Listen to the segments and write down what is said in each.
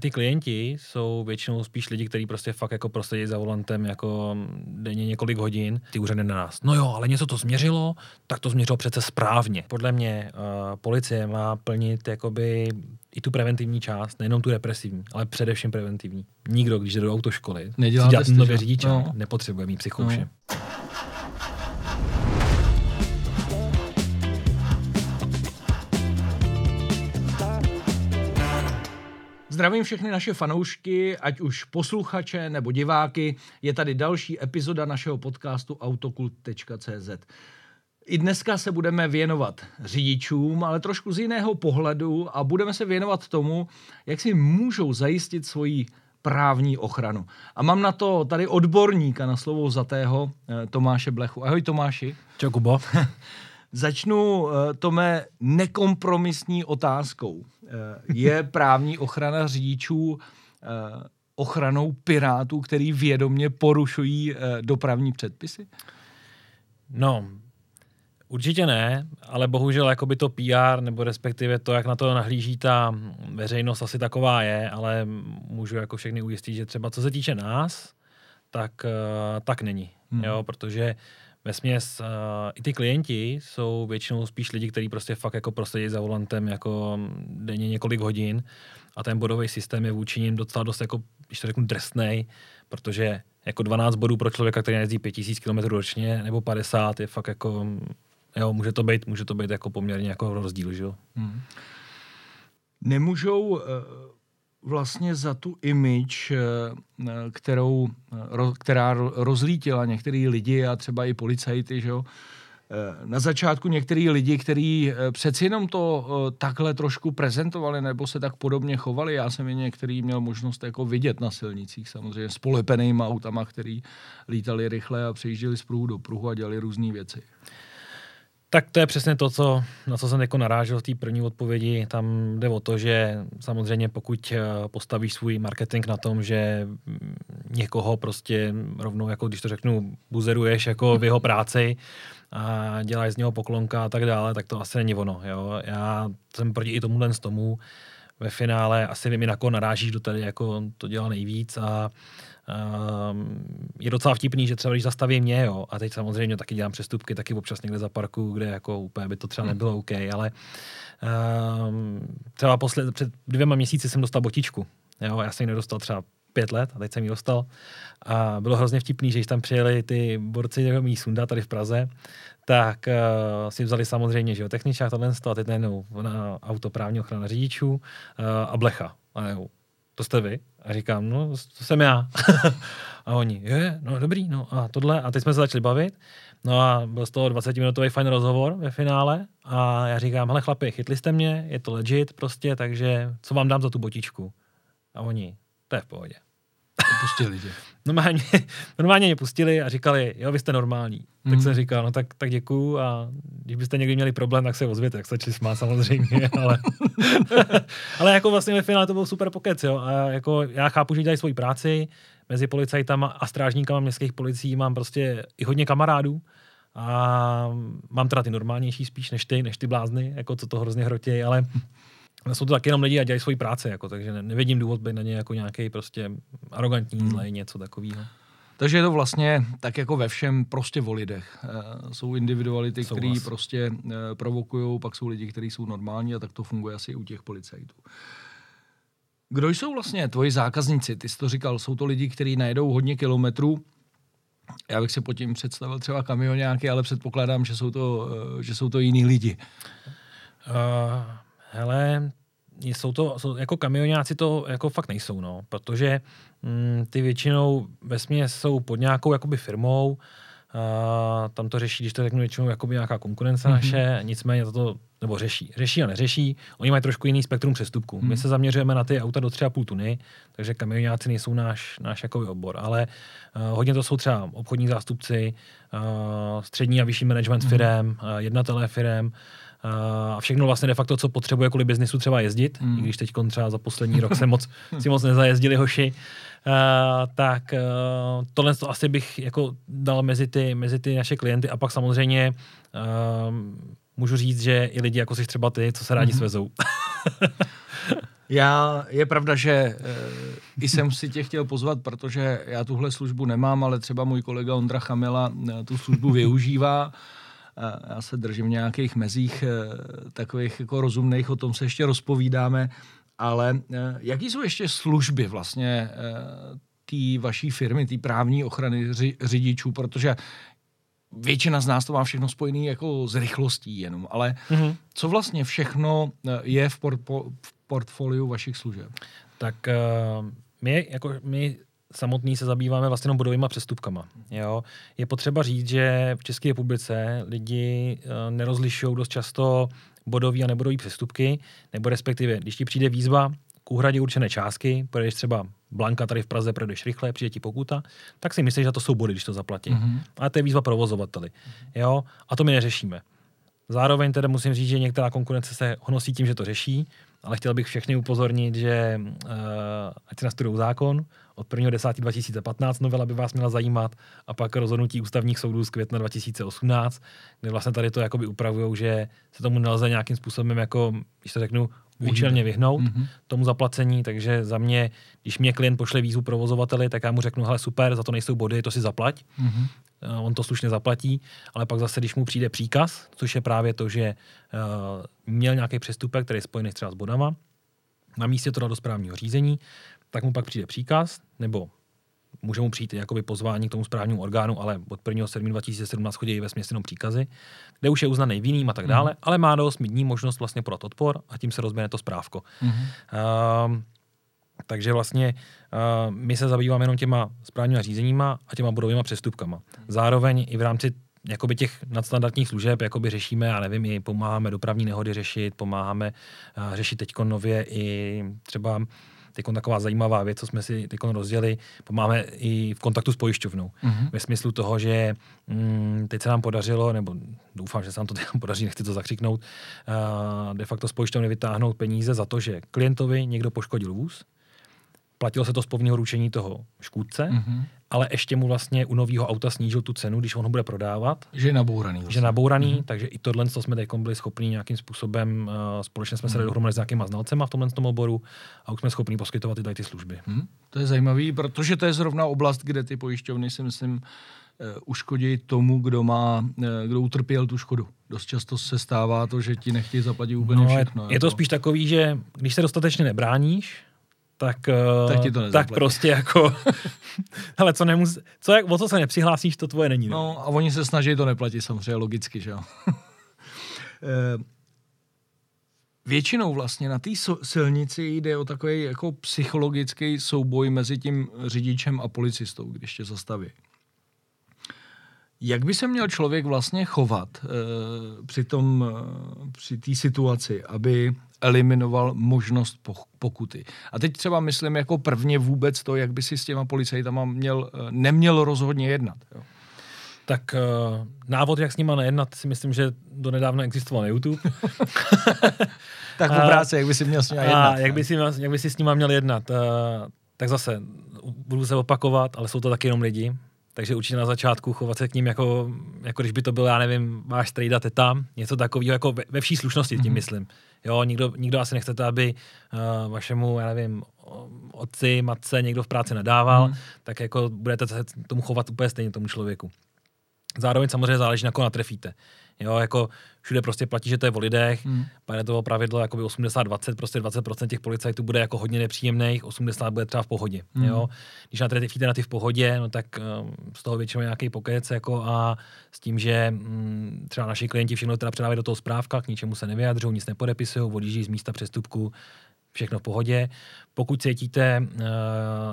ty klienti jsou většinou spíš lidi, kteří prostě fakt jako prosedí za volantem jako denně několik hodin. Ty úřady na nás. No jo, ale něco to změřilo, tak to změřilo přece správně. Podle mě uh, policie má plnit jakoby i tu preventivní část, nejenom tu represivní, ale především preventivní. Nikdo, když jde do autoškoly, Nedělá dělat testy, nově řidiče, No. nepotřebuje mít psychouše. No. Zdravím všechny naše fanoušky, ať už posluchače nebo diváky. Je tady další epizoda našeho podcastu autokult.cz. I dneska se budeme věnovat řidičům, ale trošku z jiného pohledu a budeme se věnovat tomu, jak si můžou zajistit svoji právní ochranu. A mám na to tady odborníka na slovo zatého, eh, Tomáše Blechu. Ahoj Tomáši. Čau, Kubo? Začnu, eh, Tome, nekompromisní otázkou. Eh, Je právní ochrana řidičů eh, ochranou pirátů, který vědomě porušují dopravní předpisy? No, určitě ne, ale bohužel jakoby to PR, nebo respektive to, jak na to nahlíží ta veřejnost, asi taková je, ale můžu jako všechny ujistit, že třeba co se týče nás, tak, tak není. Hmm. Jo, protože ve směs uh, i ty klienti jsou většinou spíš lidi, kteří prostě fakt jako prosedí za volantem jako denně několik hodin a ten bodový systém je vůči nim docela dost jako, když to řeknu, drsnej, protože jako 12 bodů pro člověka, který jezdí 5000 km ročně nebo 50 je fakt jako, jo, může to být, může to být jako poměrně jako rozdíl, že jo. Hmm. Nemůžou eh, vlastně za tu image, eh, kterou, eh, která ro- rozlítila některý lidi a třeba i policajty, že jo, eh, na začátku některý lidi, kteří přeci jenom to takhle trošku prezentovali nebo se tak podobně chovali. Já jsem je některý měl možnost jako vidět na silnicích, samozřejmě s polepenýma autama, který lítali rychle a přejížděli z pruhu do pruhu a dělali různé věci. Tak to je přesně to, co, na co jsem jako narážel v té první odpovědi. Tam jde o to, že samozřejmě pokud eh, postavíš svůj marketing na tom, že mm, někoho prostě rovnou, jako když to řeknu, buzeruješ jako v jeho práci a děláš z něho poklonka a tak dále, tak to asi není ono. Jo? Já jsem proti i tomuhle z tomu. Ve finále asi vím, na koho narážíš, kdo tady jako to dělá nejvíc a Um, je docela vtipný, že třeba když zastaví mě, jo, a teď samozřejmě taky dělám přestupky, taky občas někde za parku, kde jako úplně by to třeba nebylo OK, ale um, třeba posled, před dvěma měsíci jsem dostal botičku, jo, já jsem ji nedostal třeba pět let a teď jsem ji dostal a bylo hrozně vtipný, že když tam přijeli ty borci jako mý sunda tady v Praze, tak uh, si vzali samozřejmě, že jo, techničák tohle a teď najednou na autoprávní ochrana řidičů uh, a blecha. A jo, to jste vy? A říkám, no, to jsem já. a oni, je, no dobrý, no a tohle. A teď jsme se začali bavit. No a byl z toho 20-minutový fajn rozhovor ve finále a já říkám, hele chlapi, chytli jste mě, je to legit prostě, takže co vám dám za tu botičku? A oni, to je v pohodě. Pustili tě. Normálně, normálně mě pustili a říkali, jo, vy jste normální. Mm. Tak Mhm. jsem říkal, no tak, tak děkuju a když byste někdy měli problém, tak se ozvěte, tak se začali smát samozřejmě, ale, ale jako vlastně ve finále to byl super pokec, jo, a jako já chápu, že dělají svoji práci, mezi policajtama a strážníkama městských policií mám prostě i hodně kamarádů a mám teda ty normálnější spíš než ty, než ty blázny, jako co to hrozně hrotějí, ale jsou to taky jenom lidi a dělají svoji práci, jako, takže ne, nevidím důvod být na ně jako nějaký prostě arrogantní, Hmm. zlej, něco takového. Takže je to vlastně tak jako ve všem prostě o lidech. E, jsou individuality, které prostě e, provokují, pak jsou lidi, kteří jsou normální a tak to funguje asi i u těch policajtů. Kdo jsou vlastně tvoji zákazníci? Ty jsi to říkal, jsou to lidi, kteří najedou hodně kilometrů. Já bych si pod tím představil třeba kamionáky, ale předpokládám, že jsou to, e, že jsou to jiní lidi. Uh, hele, jsou to, jsou, jako kamionáci to jako fakt nejsou, no, protože mm, ty většinou ve jsou pod nějakou jakoby firmou, uh, tam to řeší, když to řeknu většinou jakoby nějaká konkurence mm-hmm. naše, nicméně to nebo řeší. Řeší a neřeší. Oni mají trošku jiný spektrum přestupků. Hmm. My se zaměřujeme na ty auta do 3,5 tuny, takže kamionáci nejsou náš, náš jakoby obor, ale uh, hodně to jsou třeba obchodní zástupci, uh, střední a vyšší management Mhm. firem, uh, jednatelé firem, uh, a všechno vlastně de facto, co potřebuje kvůli biznisu třeba jezdit, mm. i když teď třeba za poslední rok se moc, si moc nezajezdili hoši, uh, tak uh, tohle to asi bych jako dal mezi ty, mezi ty naše klienty a pak samozřejmě uh, můžu říct, že i lidi jako jsi třeba ty, co se rádi Mhm. svezou. Já, je pravda, že e, i jsem si tě chtěl pozvat, protože já tuhle službu nemám, ale třeba můj kolega Ondra Chamila e, tu službu využívá. Já se držím v nějakých mezích e, takových jako rozumných, o tom se ještě rozpovídáme. Ale e, jaký jsou ještě služby vlastně e, té vaší firmy, té právní ochrany ři, řidičů, protože většina z nás to má všechno spojené jako s rychlostí jenom, ale mm-hmm. co vlastně všechno je v, por, v portfoliu vašich služeb? Tak uh, my, jako, my samotný se zabýváme vlastně jenom bodovými přestupkama. Jo? Je potřeba říct, že v České republice lidi uh, nerozlišují dost často bodový a nebodový přestupky, nebo respektive, když ti přijde výzva k úhradě určené částky, pojedeš třeba Blanka tady v Praze, projdeš rychle, přijde ti pokuta, tak si myslíš, že to jsou body, když to zaplatí. Mm-hmm. Ale to je výzva provozovateli. Jo? A to my neřešíme. Zároveň teda musím říct, že některá konkurence se honosí tím, že to řeší, ale chtěl bych všechny upozornit, že uh, ať si nastudují zákon, od 1.10.2015 novela by vás měla zajímat a pak rozhodnutí ústavních soudů z května 2018, kde vlastně tady to jakoby upravují, že se tomu nelze nějakým způsobem jako, když to řeknu, účelně vyhnout mm-hmm. tomu zaplacení, takže za mě, když mě klient pošle výzvu provozovateli, tak já mu řeknu, hele super, za to nejsou body, to si zaplať. Mm-hmm. Uh, on to slušně zaplatí, ale pak zase, když mu přijde příkaz, což je právě to, že uh, měl nějaký přestupek, který je spojený třeba s bodama, na místě to do správního řízení, tak mu pak přijde příkaz, nebo může mu přijít jakoby pozvání k tomu správnímu orgánu, ale od 1. 7. 2017 chodí ve směs jenom příkazy, kde už je uznaný vinným a tak dále, mm. ale má do 8 dní možnost vlastně podat odpor a tím se rozběhne to správko. Mm. Uh, takže vlastně uh, my se zabýváme jenom těma správníma řízeníma a těma bodovými přestupkama. Zároveň i v rámci jakoby těch nadstandardních služeb jakoby řešíme, já nevím, i pomáháme dopravní nehody řešit, pomáháme uh, řešit teď nově i třeba teď taková zajímavá věc, co jsme si teď rozdělili, pomáháme i v kontaktu s pojišťovnou. Mm-hmm. Ve smyslu toho, že mm, teď se nám podařilo, nebo doufám, že se nám to podaří, nechci to zakřiknout, uh, de facto s pojišťovny vytáhnout peníze za to, že klientovi někdo poškodil vůz, platilo se to z povinného ručení toho škůdce, mm-hmm. ale ještě mu vlastně u nového auta snížil tu cenu, když on ho bude prodávat. Že je nabouraný. Vlastně. Že je nabouraný, mm-hmm. takže i tohle co jsme teď byli schopni nějakým způsobem, uh, společně jsme mm-hmm. se dali dohromady s nějakýma znalcema v tomhle tom oboru a už jsme schopni poskytovat i tady ty služby. Mm-hmm. To je zajímavý, protože to je zrovna oblast, kde ty pojišťovny si myslím, uh, uškodí tomu, kdo má, uh, kdo utrpěl tu škodu. Dost často se stává to, že ti nechtějí zaplatit úplně no, všechno. Je, je to jako. spíš takový, že když se dostatečně nebráníš, tak, eh, tak, ti to tak prostě jako, hele, co nemus, co, jak, o co se nepřihlásíš, to tvoje není. Ne? No a oni se snaží to neplatit samozřejmě, logicky, že jo. Eh, většinou vlastně na té silnici jde o takový jako psychologický souboj mezi tím řidičem a policistou, když tě zastaví. Jak by se měl člověk vlastně chovat e, při tom, e, při té situaci, aby eliminoval možnost pokuty. A teď třeba myslím jako prvně vůbec to, jak by si s těma policajtama měl, eh, neměl rozhodně jednat. Jo. Tak uh, návod, jak s nima nejednat, si myslím, že do nedávna existoval na YouTube. tak po práci, jak by si měl s nima jednat. A jak by, si, jak by si s nima měl jednat. Uh, tak zase, budu se opakovat, ale jsou to taky jenom lidi. Takže určitě na začátku chovat se k ním jako, jako když by to byl, já nevím, váš strejda teta, něco takového, jako ve, ve vší slušnosti tím mm-hmm. myslím. Jo, nikdo, nikdo asi nechcete, aby uh, vašemu, já nevím, otci, matce někdo v práci nedával, mm. tak jako budete se tomu chovat úplně stejně tomu člověku. Zároveň samozřejmě záleží, na koho natrefíte. Jo, jako všude prostě platí, že to je o lidech, hmm. je to pravidlo jako 80-20, prostě 20% těch policajtů bude jako hodně nepříjemných, 80 bude třeba v pohodě. Hmm. Jo. Když natrefíte na ty v pohodě, no tak um, z toho většinou nějaký pokec jako a s tím, že um, třeba naši klienti všechno teda předávají do toho správka, k ničemu se nevyjadřují, nic nepodepisují, odjíždí z místa přestupku, všechno v pohodě. Pokud cítíte uh,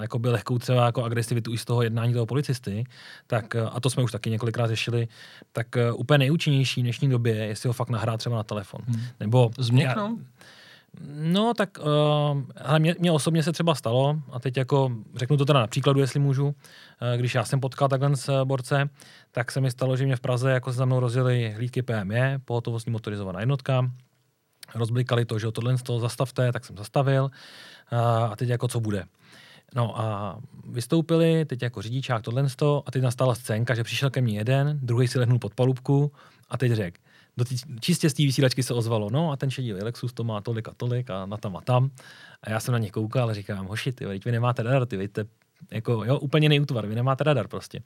jakoby lehkou třeba jako agresivitu i z toho jednání toho policisty, tak, uh, a to jsme už taky několikrát řešili, tak uh, úplně nejúčinnější v dnešní době je, jestli ho fakt nahrát třeba na telefon. Hmm. Nebo Změknou? No, tak uh, ale mě, mě osobně se třeba stalo, a teď jako řeknu to teda na příkladu, jestli můžu, uh, když já jsem potkal takhle s borce, tak se mi stalo, že mě v Praze jako se za mnou rozjeli hlídky PME, pohotovostní motorizovaná jednotka, rozblikali to, že tohle z toho zastavte, tak jsem zastavil a teď jako co bude. No a vystoupili, teď jako řidičák tohle a teď nastala scénka, že přišel ke mně jeden, druhý si lehnul pod palubku a teď řekl, do tý, čistě z té vysílačky se ozvalo, no a ten šedý Lexus to má tolik a tolik a na tam a tam. A já jsem na ně koukal a říkám, hoši, ty, vy nemáte radar, ty, víte, jako, jo, úplně nejútvar, vy nemáte radar prostě.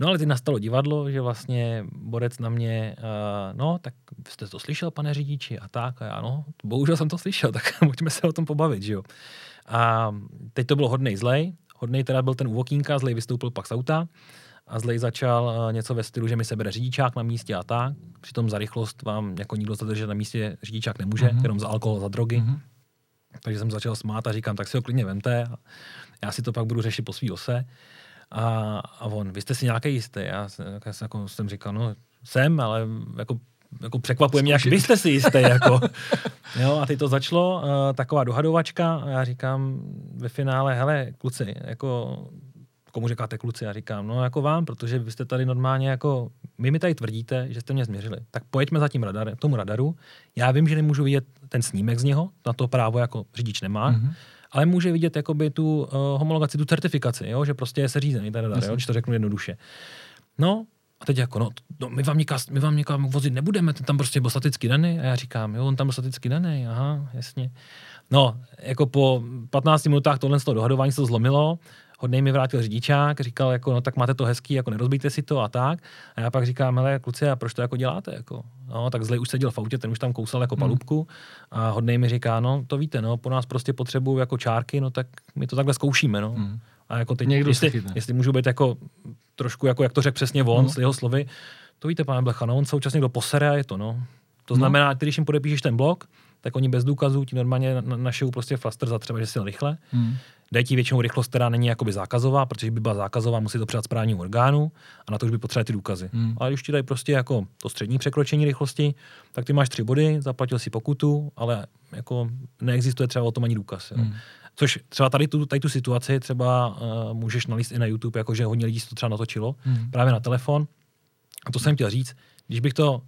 No ale teď nastalo divadlo, že vlastně borec na mě, uh, no tak jste to slyšel, pane řidiči, a tak, a já, no, bohužel jsem to slyšel, tak pojďme se o tom pobavit, že jo. A teď to bylo hodnej zlej, hodnej teda byl ten uvokínka, zlej vystoupil pak z auta, a zlej začal uh, něco ve stylu, že mi se bere řidičák na místě a tak. Přitom za rychlost vám jako nikdo zadržet na místě řidičák nemůže, mm-hmm. jenom za alkohol, za drogy. Mm-hmm. Takže jsem začal smát a říkám, tak si ho klidně vemte. Já si to pak budu řešit po svý ose. A, a on, vy jste si nějaký jistý. Já, já jsem, jako, jsem říkal, no jsem, ale jako jako překvapuje mě, jak vy jste si jistý. Jako. jo, a teď to začalo, uh, taková dohadovačka a já říkám ve finále, hele, kluci, jako komu říkáte kluci, já říkám, no jako vám, protože vy jste tady normálně jako, vy mi tady tvrdíte, že jste mě změřili, tak pojďme za tím radarem, tomu radaru, já vím, že nemůžu vidět ten snímek z něho, na to právo jako řidič nemá, mm-hmm ale může vidět jakoby tu uh, homologaci, tu certifikaci, jo? že prostě je seřízený ten radar, jo? když to řeknu jednoduše. No, a teď jako, no, no my, vám někam, my vám někam vozit nebudeme, ten tam prostě byl staticky daný. A já říkám, jo, on tam byl staticky daný, aha, jasně. No, jako po 15 minutách tohle z toho dohadování se to zlomilo, hodnej mi vrátil řidičák, říkal, jako, no tak máte to hezký, jako nerozbijte si to a tak. A já pak říkám, hele, kluci, a proč to jako děláte? Jako? No, tak zlej už seděl v autě, ten už tam kousal jako hmm. palubku a hodnej mi říká, no to víte, no, po nás prostě potřebují jako čárky, no tak my to takhle zkoušíme, no. Hmm. A jako teď, Někdo jestli, jestli můžu být jako trošku, jako jak to řekl přesně on, no. s jeho slovy, to víte, pane Blecha, no, on současně do posere a je to, no. To no. znamená, no. když jim podepíšeš ten blok, tak oni bez důkazů ti normálně našou prostě flaster za třeba, že si rychle. Hmm dají ti většinou rychlost, která není jakoby zákazová, protože by byla zákazová, musí to předat správnímu orgánu a na to už by potřebovali ty důkazy. Hmm. Ale když ti dají prostě jako to střední překročení rychlosti, tak ty máš tři body, zaplatil si pokutu, ale jako neexistuje třeba o tom ani důkaz. Jo. Hmm. Což třeba tady tu, tady tu situaci třeba uh, můžeš nalíst i na YouTube, jakože hodně lidí si to třeba natočilo, hmm. právě na telefon. A to jsem chtěl říct, když bych to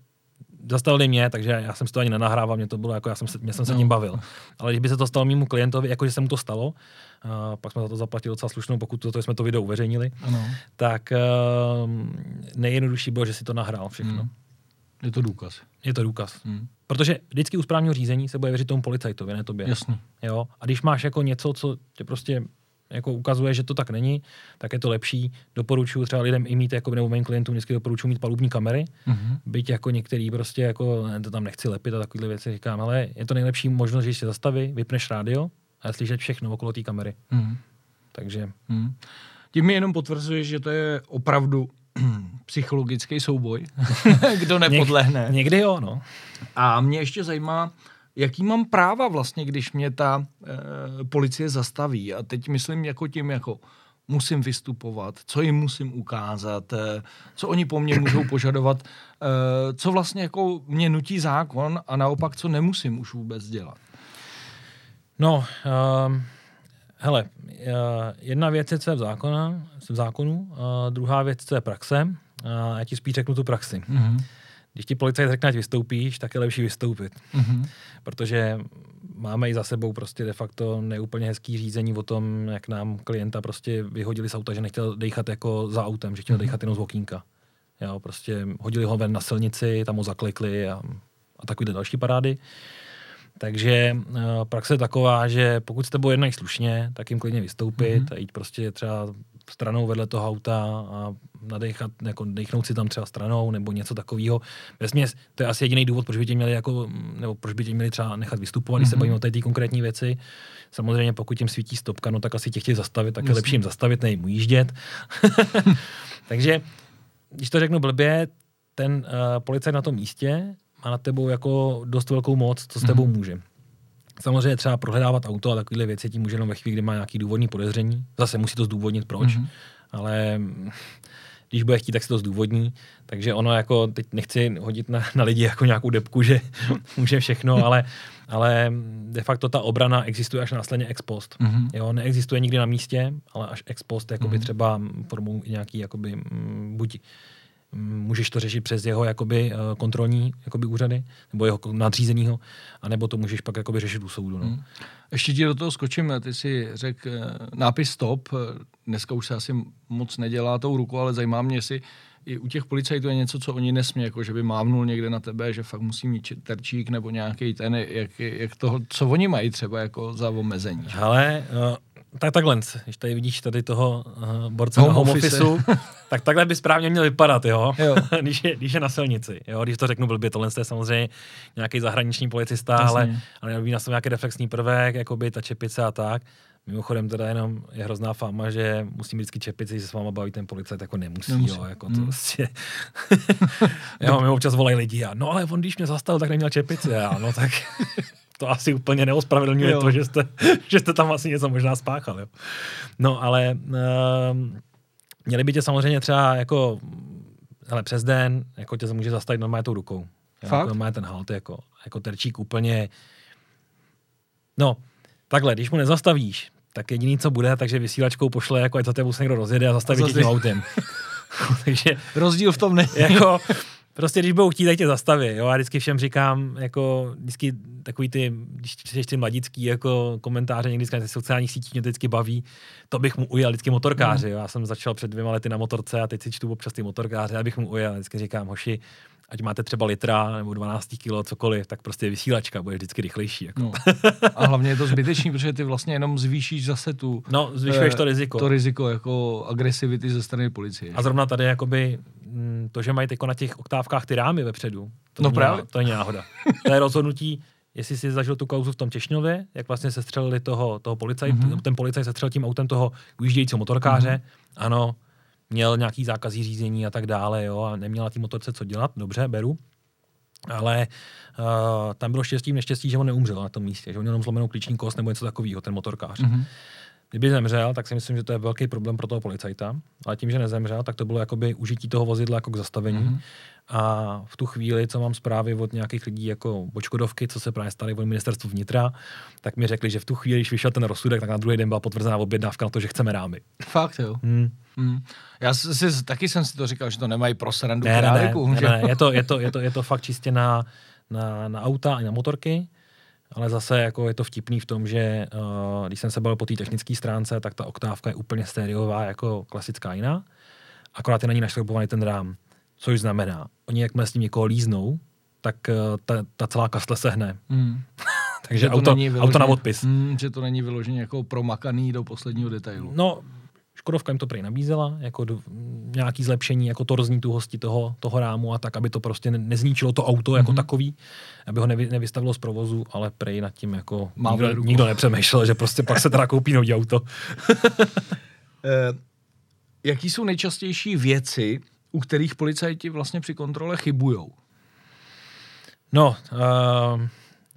zastavili mě, takže já jsem si to ani nenahrával, mě to bylo jako, já jsem se, mě jsem se no. tím bavil. Ale když by se to stalo mému klientovi, jakože se mu to stalo, a pak jsme za to zaplatili docela slušnou pokud to jsme to video uveřejnili, ano. tak uh, nejjednodušší bylo, že si to nahrál všechno. Hmm. Je to důkaz. Je to důkaz. Hmm. Protože vždycky u správního řízení se bude věřit tomu policajtovi, ne tobě. Jasně. Jo? A když máš jako něco, co tě prostě jako ukazuje, že to tak není, tak je to lepší. Doporučuji třeba lidem i mít, jako nebo mým klientům vždycky doporučuji mít palubní kamery, mm-hmm. byť jako některý prostě jako to tam nechci lepit a takovéhle věci říkám, ale je to nejlepší možnost, že se zastaví, vypneš rádio a slyšet všechno okolo té kamery. Mm-hmm. Takže... Mm. Tím mi jenom potvrzuje, že to je opravdu psychologický souboj, kdo nepodlehne. Něk, někdy jo, no. A mě ještě zajímá, jaký mám práva vlastně, když mě ta e, policie zastaví. A teď myslím jako tím, jako musím vystupovat, co jim musím ukázat, e, co oni po mně můžou požadovat, e, co vlastně jako mě nutí zákon a naopak, co nemusím už vůbec dělat. No, um, hele, jedna věc je, co je v, zákona, v zákonu, a druhá věc, co je praxe. A já ti spíš řeknu tu praxi. Mm-hmm. Když ti policajt řekne, ať vystoupíš, tak je lepší vystoupit. Mm-hmm. Protože máme i za sebou prostě de facto neúplně hezký řízení o tom, jak nám klienta prostě vyhodili z auta, že nechtěl dejchat jako za autem, že chtěl mm-hmm. dejchat jenom z okýnka. Jo, prostě hodili ho ven na silnici, tam ho zaklekli a, a takové další parády. Takže uh, praxe je taková, že pokud s tebou jednají slušně, tak jim klidně vystoupit mm-hmm. a jít prostě třeba stranou vedle toho auta a nadechat, jako dechnout si tam třeba stranou nebo něco takového. Vesměs, to je asi jediný důvod, proč by tě měli jako, nebo proč by tě měli třeba nechat vystupovat, když mm-hmm. se mhm. bavíme o té konkrétní věci. Samozřejmě, pokud jim svítí stopka, no tak asi tě chtějí zastavit, tak je lepší jim zastavit, nejím ujíždět. Takže, když to řeknu blbě, ten uh, policajt na tom místě má nad tebou jako dost velkou moc, co s tebou mm-hmm. může. Samozřejmě třeba prohledávat auto a takovéhle věci tím může jenom ve chvíli, kdy má nějaký důvodný podezření. Zase musí to zdůvodnit, proč. Mm-hmm. Ale když bude chtít, tak si to zdůvodní. Takže ono jako, teď nechci hodit na, na lidi jako nějakou depku, že může všechno, ale, ale de facto ta obrana existuje až následně ex post. Mm-hmm. Jo, neexistuje nikdy na místě, ale až ex post, jakoby mm-hmm. třeba formou nějaký, jakoby, mm, buď můžeš to řešit přes jeho jakoby, eh, kontrolní jakoby, úřady, nebo jeho nadřízenýho, anebo to můžeš pak jakoby, řešit u soudu. No. Hmm. Ještě ti do toho skočím, ty si řekl eh, nápis stop, dneska už se asi moc nedělá tou rukou, ale zajímá mě, jestli i u těch policajtů je něco, co oni nesmí, jako že by mávnul někde na tebe, že fakt musí mít terčík nebo nějaký ten, jak, jak toho, co oni mají třeba jako za omezení. Ale uh, tak takhle, když tady vidíš tady toho uh, borce home na home office. tak takhle by správně měl vypadat, jo? jo. když, je, když je na silnici, jo? Když to řeknu blbě, tohle je samozřejmě nějaký zahraniční policista, Jasně. ale, ale měl na sobě nějaký reflexní prvek, jako by ta čepice a tak. Mimochodem teda jenom je hrozná fama, že musí mít vždycky čepici, že se s váma baví ten policajt, jako nemusí, nemusí. jo, jako to hmm. prostě. jo, mi občas volají lidi a no ale on když mě zastavil, tak neměl čepici, a no tak to asi úplně neospravedlňuje to, že jste, že jste tam asi něco možná spáchal. Jo. No ale uh, měli by tě samozřejmě třeba jako hele, přes den, jako tě může zastavit normálně tou rukou. Jo, Fakt? Normálně ten halt, jako, jako terčík úplně, no, takhle, když mu nezastavíš, tak jediný, co bude, takže vysílačkou pošle, jako ať za tebou se někdo rozjede a zastaví tě tím autem. takže rozdíl v tom ne. jako, prostě když budou chtít, tak tě zastaví. Jo? Já vždycky všem říkám, jako vždycky takový ty, když čteš ty mladický jako komentáře někdy na sociálních sítích, mě to vždycky baví, to bych mu ujel vždycky motorkáři. Mm. Jo? Já jsem začal před dvěma lety na motorce a teď si čtu občas ty motorkáře, abych mu ujel. Vždycky říkám, hoši, ať máte třeba litra nebo 12 kg, cokoliv, tak prostě vysílačka bude vždycky rychlejší. Jako. No. A hlavně je to zbytečný, protože ty vlastně jenom zvýšíš zase tu... No, zvyšuješ to riziko. To riziko jako agresivity ze strany policie. A zrovna tady jakoby mm, to, že mají na těch oktávkách ty rámy vepředu, to, no právě. to není náhoda. To je rozhodnutí, jestli si zažil tu kauzu v tom Těšňově, jak vlastně se střelili toho, toho policajt, mm-hmm. ten policajt se střelil tím autem toho ujíždějícího motorkáře, mm-hmm. ano, měl nějaký zákazí řízení a tak dále, jo, a neměl na té motorce co dělat, dobře, beru. Ale uh, tam bylo štěstí, neštěstí, že on neumřel na tom místě, že on měl jenom zlomenou klíční kost nebo něco takového, ten motorkář. Mm-hmm. Kdyby zemřel, tak si myslím, že to je velký problém pro toho policajta, ale tím, že nezemřel, tak to bylo jakoby užití toho vozidla jako k zastavení. Mm-hmm. A v tu chvíli, co mám zprávy od nějakých lidí jako Bočkodovky, co se právě stali od ministerstvu vnitra, tak mi řekli, že v tu chvíli, když vyšel ten rozsudek, tak na druhý den byla potvrzená objednávka na to, že chceme rámy. Fakt jo. Hmm. Hmm. Já si, taky jsem si to říkal, že to nemají pro srandu ne, ne, ne, ne, ne, je, to, je, to, je, to, je to fakt čistě na, na, na auta a na motorky. Ale zase jako je to vtipný v tom, že uh, když jsem se bavil po té technické stránce, tak ta oktávka je úplně stereová jako klasická jiná. Akorát je na ní našroubovaný ten rám. Což znamená, oni jakmile s tím někoho líznou, tak uh, ta, ta celá kastle sehne. Mm. Takže auto, vyloženě, auto na odpis. Mm, že to není vyloženě jako promakaný do posledního detailu. No, Škodovka jim to prý nabízela, jako do, nějaký zlepšení, jako torzní tuhosti toho, toho rámu a tak, aby to prostě nezničilo to auto jako mm-hmm. takový, aby ho nevy, nevystavilo z provozu, ale prej nad tím jako nikdo, nikdo nepřemýšlel, že prostě pak se teda koupí nový auto. eh, jaký jsou nejčastější věci, u kterých policajti vlastně při kontrole chybujou? No, uh,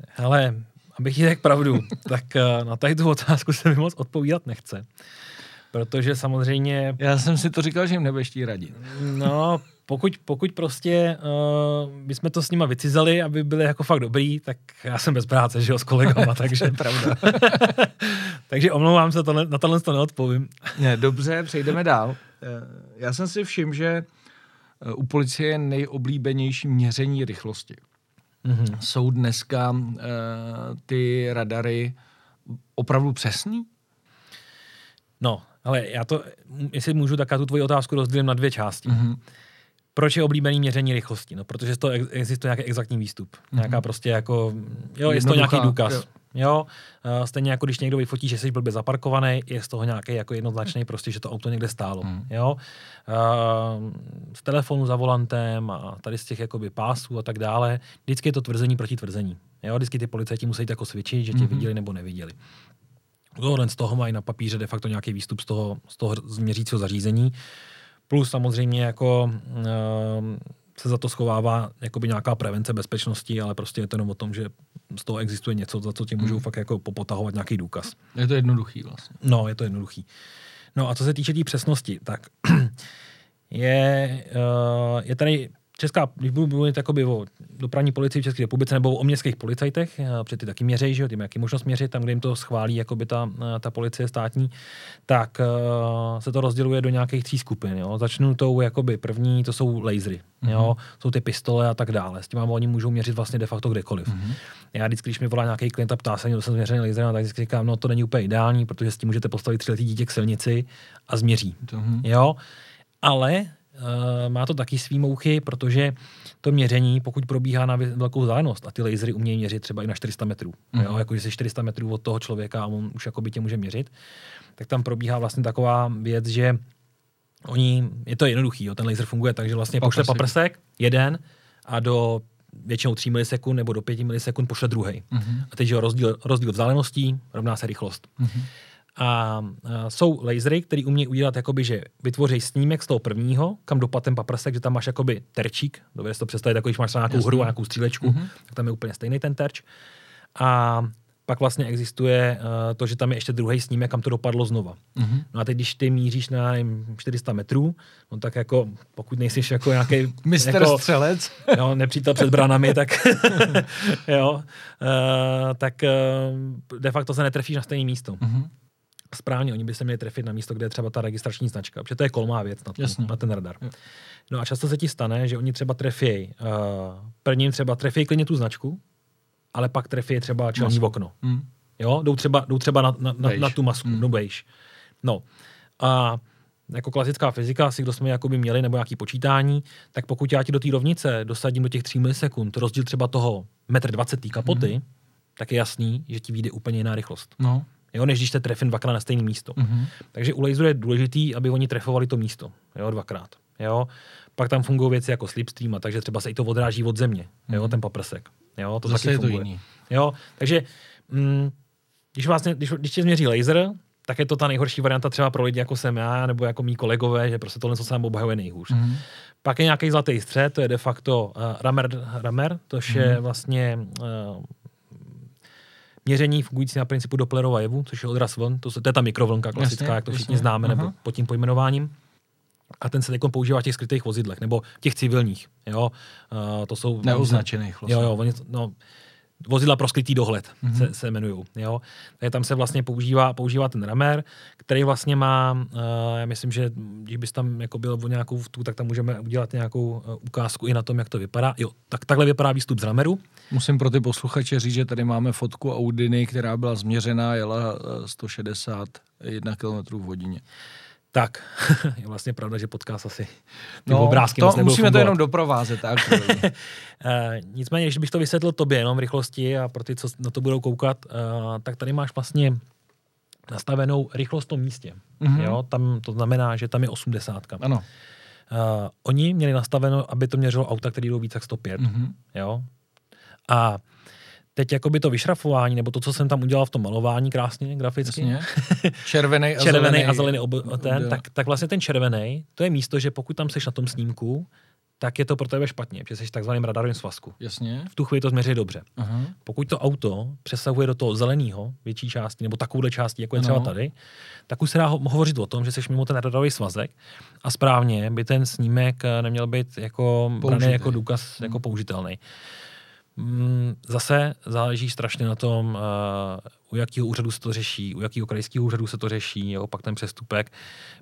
hele, abych ti řekl pravdu, tak uh, na tady tu otázku se mi moc odpovídat nechce. Protože samozřejmě... Já jsem si to říkal, že jim nebudeš radit. No, pokud, pokud prostě uh, bychom to s nima vycizeli, aby byli jako fakt dobrý, tak já jsem bez práce, že jo, s kolegama, takže... pravda. takže omlouvám se, to, na tohle to neodpovím. Ne, dobře, přejdeme dál. Eh, já jsem si všiml, že eh, u policie je nejoblíbenější měření rychlosti. Mm-hmm. Jsou dneska uh, ty radary opravdu přesný? No, ale já to, jestli můžu, tak já tu tvoji otázku rozdělím na dvě části. Mm-hmm. Proč je oblíbený měření rychlosti? No, protože to existuje nějaký exaktní výstup. Mm-hmm. Nějaká prostě jako, jo, je to nějaký důkaz. Jo. Jo, uh, stejně jako když někdo vyfotí, že jsi blbě zaparkovaný, je z toho nějaký jako jednoznačný, prostě, že to auto někde stálo. Mm. Jo, uh, z telefonu za volantem a tady z těch jakoby pásů a tak dále, vždycky je to tvrzení proti tvrzení. Jo, vždycky ty policajti musí jako svědčit, že tě mm-hmm. viděli nebo neviděli. Tohle z toho mají na papíře de facto nějaký výstup z toho, z toho změřícího zařízení. Plus samozřejmě jako uh, se za to schovává jakoby nějaká prevence bezpečnosti, ale prostě je to jenom o tom, že z toho existuje něco, za co ti můžou hmm. fakt jako popotahovat nějaký důkaz. Je to jednoduchý vlastně. No, je to jednoduchý. No a co se týče té tý přesnosti, tak je, uh, je tady česká, když budu mluvit jakoby o dopravní policii v České republice nebo o městských policajtech, eh, protože ty taky měří, že jo, ty jaký možnost měřit, tam, kde jim to schválí jakoby ta, eh, ta policie státní, tak uh, se to rozděluje do nějakých tří skupin. Jo. Začnu tou jakoby první, to jsou lasery, mm-hmm. jo, jsou ty pistole a tak dále. S tím oni můžou měřit vlastně de facto kdekoliv. Mm-hmm. Já vždycky, když mi volá nějaký klient a ptá se, jsem změřený laserem, tak vždycky říkám, no to není úplně ideální, protože s tím můžete postavit tři dítě k silnici a změří. Mm-hmm. Jo, ale má to taky svý mouchy, protože to měření, pokud probíhá na velkou vzdálenost, a ty lasery umějí měřit třeba i na 400 metrů, mm. jo, jako jsi 400 metrů od toho člověka a on už jako by tě může měřit, tak tam probíhá vlastně taková věc, že oni, je to jednoduchý, jo, ten laser funguje tak, že vlastně paprsek. pošle paprsek, jeden, a do většinou 3 milisekund nebo do 5 milisekund pošle druhý. Mm-hmm. A teď je rozdíl, rozdíl vzdáleností rovná se rychlost. Mm-hmm. A, jsou lasery, které umějí udělat, jakoby, že vytvoří snímek z toho prvního, kam dopadne ten paprsek, že tam máš jakoby terčík, dobře si to představit, jako když máš nějakou Jasný. hru a nějakou střílečku, mm-hmm. tak tam je úplně stejný ten terč. A pak vlastně existuje uh, to, že tam je ještě druhý snímek, kam to dopadlo znova. Mm-hmm. No a teď, když ty míříš na nevím, 400 metrů, no tak jako, pokud nejsi jako nějaký... Mister jako, střelec. Jo, nepřítel před branami, tak jo, uh, tak uh, de facto se netrefíš na stejné místo. Mm-hmm. Správně, oni by se měli trefit na místo, kde je třeba ta registrační značka, protože to je kolmá věc na, ten, na ten radar. No a často se ti stane, že oni třeba trefí, uh, prvním třeba trefí klidně tu značku, ale pak trefí třeba čelní masku. okno. Mm. Jo, jdou třeba, jdou třeba na, na, na, na tu masku, mm. no bejš. No a jako klasická fyzika, si kdo jsme jakoby měli, nebo nějaký počítání, tak pokud já ti do té rovnice dosadím do těch 3 milisekund, rozdíl třeba toho metr 20 kapoty, mm. tak je jasný, že ti vyjde úplně jiná rychlost. No. Jo, než když te trefím dvakrát na stejné místo. Mm-hmm. Takže u laseru je důležitý, aby oni trefovali to místo. Jo, dvakrát. Jo. Pak tam fungují věci jako slipstream, a takže třeba se i to odráží od země, mm-hmm. jo, mhm. ten paprsek. Jo, to Zase taky je funguje. to jiný. Jo, takže mm, když, vlastně, když, když tě změří laser, tak je to ta nejhorší varianta třeba pro lidi, jako jsem já, nebo jako mý kolegové, že prostě tohle, co se nám obhajuje nejhůř. Mm-hmm. Pak je nějaký zlatý střed, to je de facto uh, ramer, ramer to mm-hmm. je mhm. vlastně uh, měření fungující na principu Dopplerova jevu, což je odraz vln, to, to je ta mikrovlnka klasická, jasně, jak to všichni jasně. známe, Aha. nebo pod tím pojmenováním a ten se teď používá v těch skrytých vozidlech, nebo těch civilních. Jo? Uh, to jsou neoznačených. Vlastně. Jo, jo, oni, no, vozidla pro skrytý dohled mm-hmm. se, se jmenují. Jo? Takže tam se vlastně používá, používá ten ramer, který vlastně má, uh, já myslím, že když bys tam jako byl o nějakou tu, tak tam můžeme udělat nějakou uh, ukázku i na tom, jak to vypadá. Jo, tak takhle vypadá výstup z rameru. Musím pro ty posluchače říct, že tady máme fotku Audiny, která byla změřená, jela 161 km v hodině. Tak, je vlastně pravda, že podcast asi ty no, obrázky to, musíme fungovat. to jenom doprovázet. Tak. uh, nicméně, když bych to vysvětlil tobě jenom v rychlosti a pro ty, co na to budou koukat, uh, tak tady máš vlastně nastavenou rychlost v tom místě. Mm-hmm. Jo, tam to znamená, že tam je 80. Ano. Uh, oni měli nastaveno, aby to měřilo auta, které jdou víc jak 105. Mm-hmm. Jo? A teď jakoby to vyšrafování, nebo to, co jsem tam udělal v tom malování krásně, graficky. Červený a červený zelený. a zelený ob, ten, tak, tak vlastně ten červený, to je místo, že pokud tam seš na tom snímku, tak je to pro tebe špatně, protože jsi v takzvaném radarovém svazku. Jasně. V tu chvíli to změří dobře. Aha. Pokud to auto přesahuje do toho zeleného větší části, nebo takovouhle části, jako je třeba tady, tak už se dá ho- hovořit o tom, že jsi mimo ten radarový svazek a správně by ten snímek eh, neměl být jako braný jako důkaz hmm. jako použitelný. Mm, zase záleží strašně na tom, uh, u jakého úřadu se to řeší, u jakého krajského úřadu se to řeší, jo, pak ten přestupek,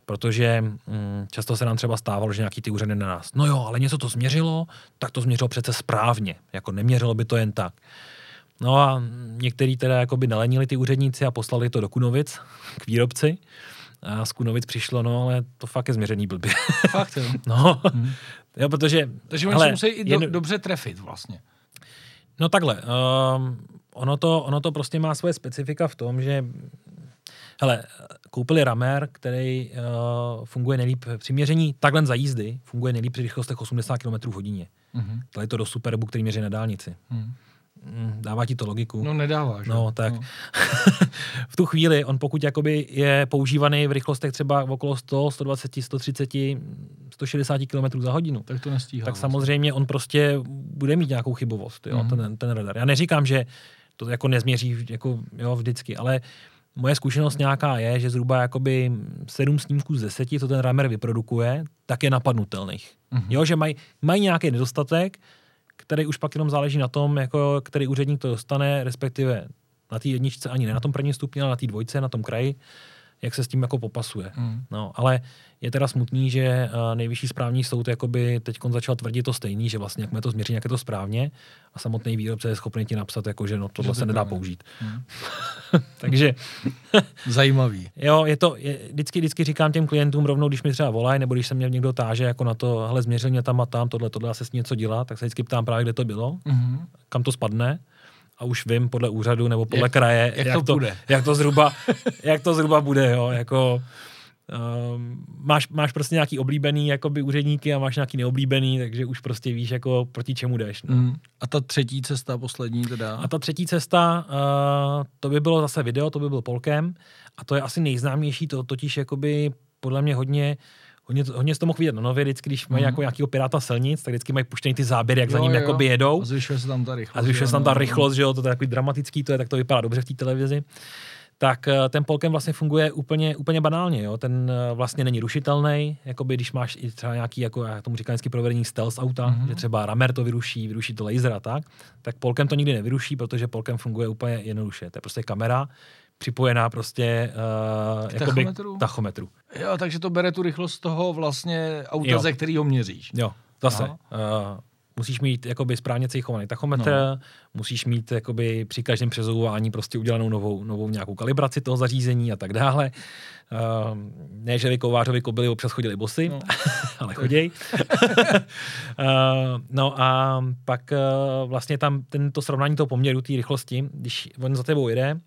protože um, často se nám třeba stávalo, že nějaký ty úřady na nás, no jo, ale něco to změřilo, tak to změřilo přece správně, jako neměřilo by to jen tak. No a některý teda jako by nalenili ty úředníci a poslali to do Kunovic k výrobci. A z Kunovic přišlo, no ale to fakt je změřený blbě. Fakt jo. no, hmm. jo, protože... Takže oni se musí i do, jen... dobře trefit vlastně. No takhle, um, ono, to, ono to prostě má svoje specifika v tom, že hele, koupili ramer, který uh, funguje nejlíp při měření takhle za jízdy, funguje nejlíp při rychlostech 80 km v hodině. Mm-hmm. Tady je to do Superbu, který měří na dálnici. Mm. Dává ti to logiku? No nedává, že? No, tak. No. v tu chvíli, on pokud jakoby je používaný v rychlostech třeba okolo 100, 120, 130, 160 km za hodinu, tak to nestíhá. Tak vlastně. samozřejmě on prostě bude mít nějakou chybovost, jo, mm-hmm. ten, ten radar. Já neříkám, že to jako nezměří jako, jo, vždycky, ale moje zkušenost nějaká je, že zhruba jakoby sedm snímků z deseti, co ten ramer vyprodukuje, tak je napadnutelných. Mm-hmm. Jo, že mají maj nějaký nedostatek, který už pak jenom záleží na tom, jako, který úředník to dostane, respektive na té jedničce ani ne na tom prvním stupni, ale na té dvojce, na tom kraji, jak se s tím jako popasuje. Mm. No, ale je teda smutný, že uh, nejvyšší správní soud jakoby teď začal tvrdit to stejný, že vlastně jak to změří, jak je to správně a samotný výrobce je schopný ti napsat, jako, že no, tohle že to se nedá použít. Mm. Takže... Zajímavý. Jo, je to, je, vždycky, vždycky říkám těm klientům rovnou, když mi třeba volají, nebo když se mě někdo táže jako na to, hele, změřil mě tam a tam, tohle, tohle, se s něco dělá, tak se vždycky ptám právě, kde to bylo, mm-hmm. kam to spadne a už vím podle úřadu nebo podle jak, kraje, jak, jak, to, to, bude. jak to zhruba, jak to zhruba bude, jo, jako Um, máš, máš prostě nějaký oblíbený jakoby úředníky a máš nějaký neoblíbený, takže už prostě víš, jako proti čemu jdeš. No. Mm. A ta třetí cesta, poslední teda? A ta třetí cesta, uh, to by bylo zase video, to by byl Polkem a to je asi nejznámější, to totiž jakoby podle mě hodně Hodně, hodně z toho mohl vidět na nově, vždycky, když mají mm. jako nějakého piráta silnic, tak vždycky mají puštěný ty záběry, jak jo, za ním jakoby jedou. A zvyšuje se tam ta rychlost. A zvyšuje se tam ta rychlost, že jo, to je takový dramatický, to je, tak to vypadá dobře v té televizi tak eh, ten Polkem vlastně funguje úplně, úplně banálně. Jo? Ten eh, vlastně není rušitelný, jakoby když máš i třeba nějaký, jako já tomu říkám vždycky provedení stealth auta, mm-hmm. že třeba Ramer to vyruší, vyruší to laser a tak, tak Polkem to nikdy nevyruší, protože Polkem funguje úplně jednoduše. To je prostě kamera, připojená prostě uh, jakoby tachometru? tachometru. Jo, takže to bere tu rychlost toho vlastně auta, jo. ze kterého měříš. Jo, zase. Uh, musíš mít jakoby správně cejchovaný tachometr, no. musíš mít jakoby při každém přezouvání prostě udělanou novou, novou nějakou kalibraci toho zařízení a tak dále. Uh, ne, že vy kovářovi kobily občas chodili bosy, no. ale choděj. uh, no a pak uh, vlastně tam tento srovnání toho poměru, té rychlosti, když on za tebou jede,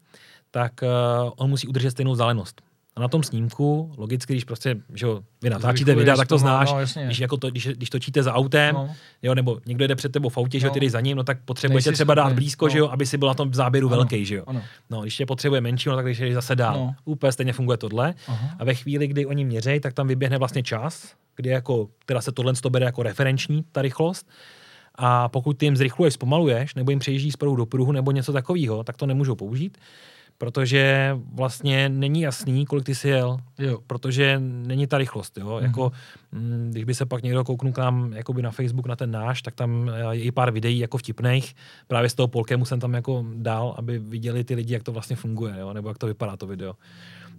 tak uh, on musí udržet stejnou vzdálenost. A na tom snímku, logicky, když prostě, že jo, vy natáčíte videa, tak to znáš, no, když, jako to, když, když točíte za autem, no. jo, nebo někdo jde před tebou v autě, no. že jo, no. ty jdeš za ním, no tak potřebujete Nejsi třeba dát blízko, no. že jo, aby si byl na tom záběru ano. velký, že jo. Ano. No, když tě potřebuje menší, no tak když jdeš zase dál. No. Úplně stejně funguje tohle. Aha. A ve chvíli, kdy oni měřejí, tak tam vyběhne vlastně čas, kdy jako, teda se tohle to bere jako referenční, ta rychlost. A pokud ty jim zrychluješ, zpomaluješ, nebo jim přejíždí z do pruhu nebo něco takového, tak to nemůžou použít protože vlastně není jasný, kolik ty jsi jel, jo. protože není ta rychlost. Jo? Mm-hmm. Jako, mm, když by se pak někdo kouknul k nám jakoby na Facebook na ten náš, tak tam je i pár videí jako vtipných. Právě z toho Polkému jsem tam jako dal, aby viděli ty lidi, jak to vlastně funguje, jo? nebo jak to vypadá to video.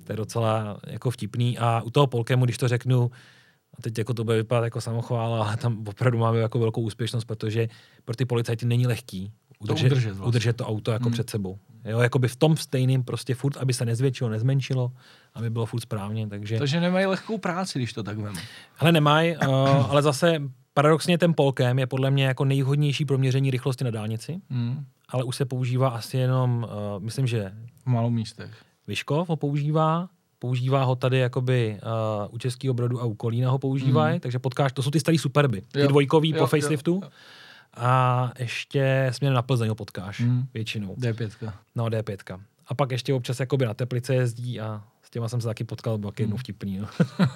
To je docela jako vtipný. A u toho Polkému, když to řeknu, a teď jako to bude vypadat jako samochvála, ale tam opravdu máme jako velkou úspěšnost, protože pro ty policajty není lehký udržet, to udržet, vlastně. udržet to auto jako hmm. před sebou. Jo, jakoby v tom stejným prostě furt, aby se nezvětšilo, nezmenšilo, aby bylo furt správně. Takže, takže nemají lehkou práci, když to tak veme. Ale nemají, uh, ale zase paradoxně ten Polkem je podle mě jako nejvhodnější pro měření rychlosti na dálnici, hmm. ale už se používá asi jenom, uh, myslím, že... V malou místech. Vyškov ho používá, používá ho tady jakoby uh, u Českého brodu a u Kolína ho používají, hmm. takže potkáš, to jsou ty starý superby, ty jo. dvojkový jo, po faceliftu. Jo, jo a ještě směrem na Plzeň ho potkáš hmm. většinou. D5. No, D5. A pak ještě občas jakoby na Teplice jezdí a s těma jsem se taky potkal, byl jednou hmm. vtipný. No.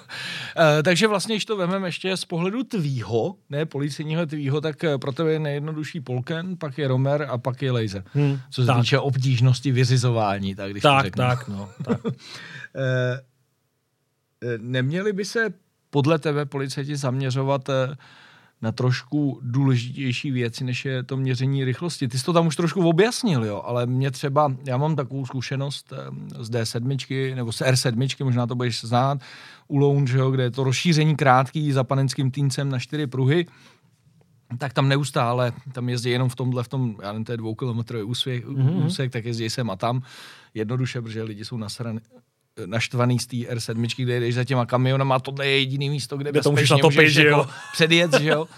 e, takže vlastně, když to vememe ještě z pohledu tvýho, ne policejního tvýho, tak eh, pro tebe je nejjednodušší Polken, pak je Romer a pak je Laser. Hmm. Co se tak. týče obtížnosti vyřizování. Tak, když tak, tak, no. Tak. e, neměli by se podle tebe policajti zaměřovat na trošku důležitější věci, než je to měření rychlosti. Ty jsi to tam už trošku objasnil, jo, ale mě třeba, já mám takovou zkušenost eh, z D7, nebo z R7, možná to budeš znát, u Lounge, jo, kde je to rozšíření krátký za panenským týncem na čtyři pruhy, tak tam neustále, tam jezdí jenom v tomhle, v tom, já nevím, to je dvoukilometrový úsek, mm-hmm. úsek, tak jezdí sem a tam, jednoduše, protože lidi jsou nasraný, naštvaný z té R7, kde jdeš za těma kamionama, tohle je jediný místo, kde, kde bezpečně to můžeš že jako předjet, že jo.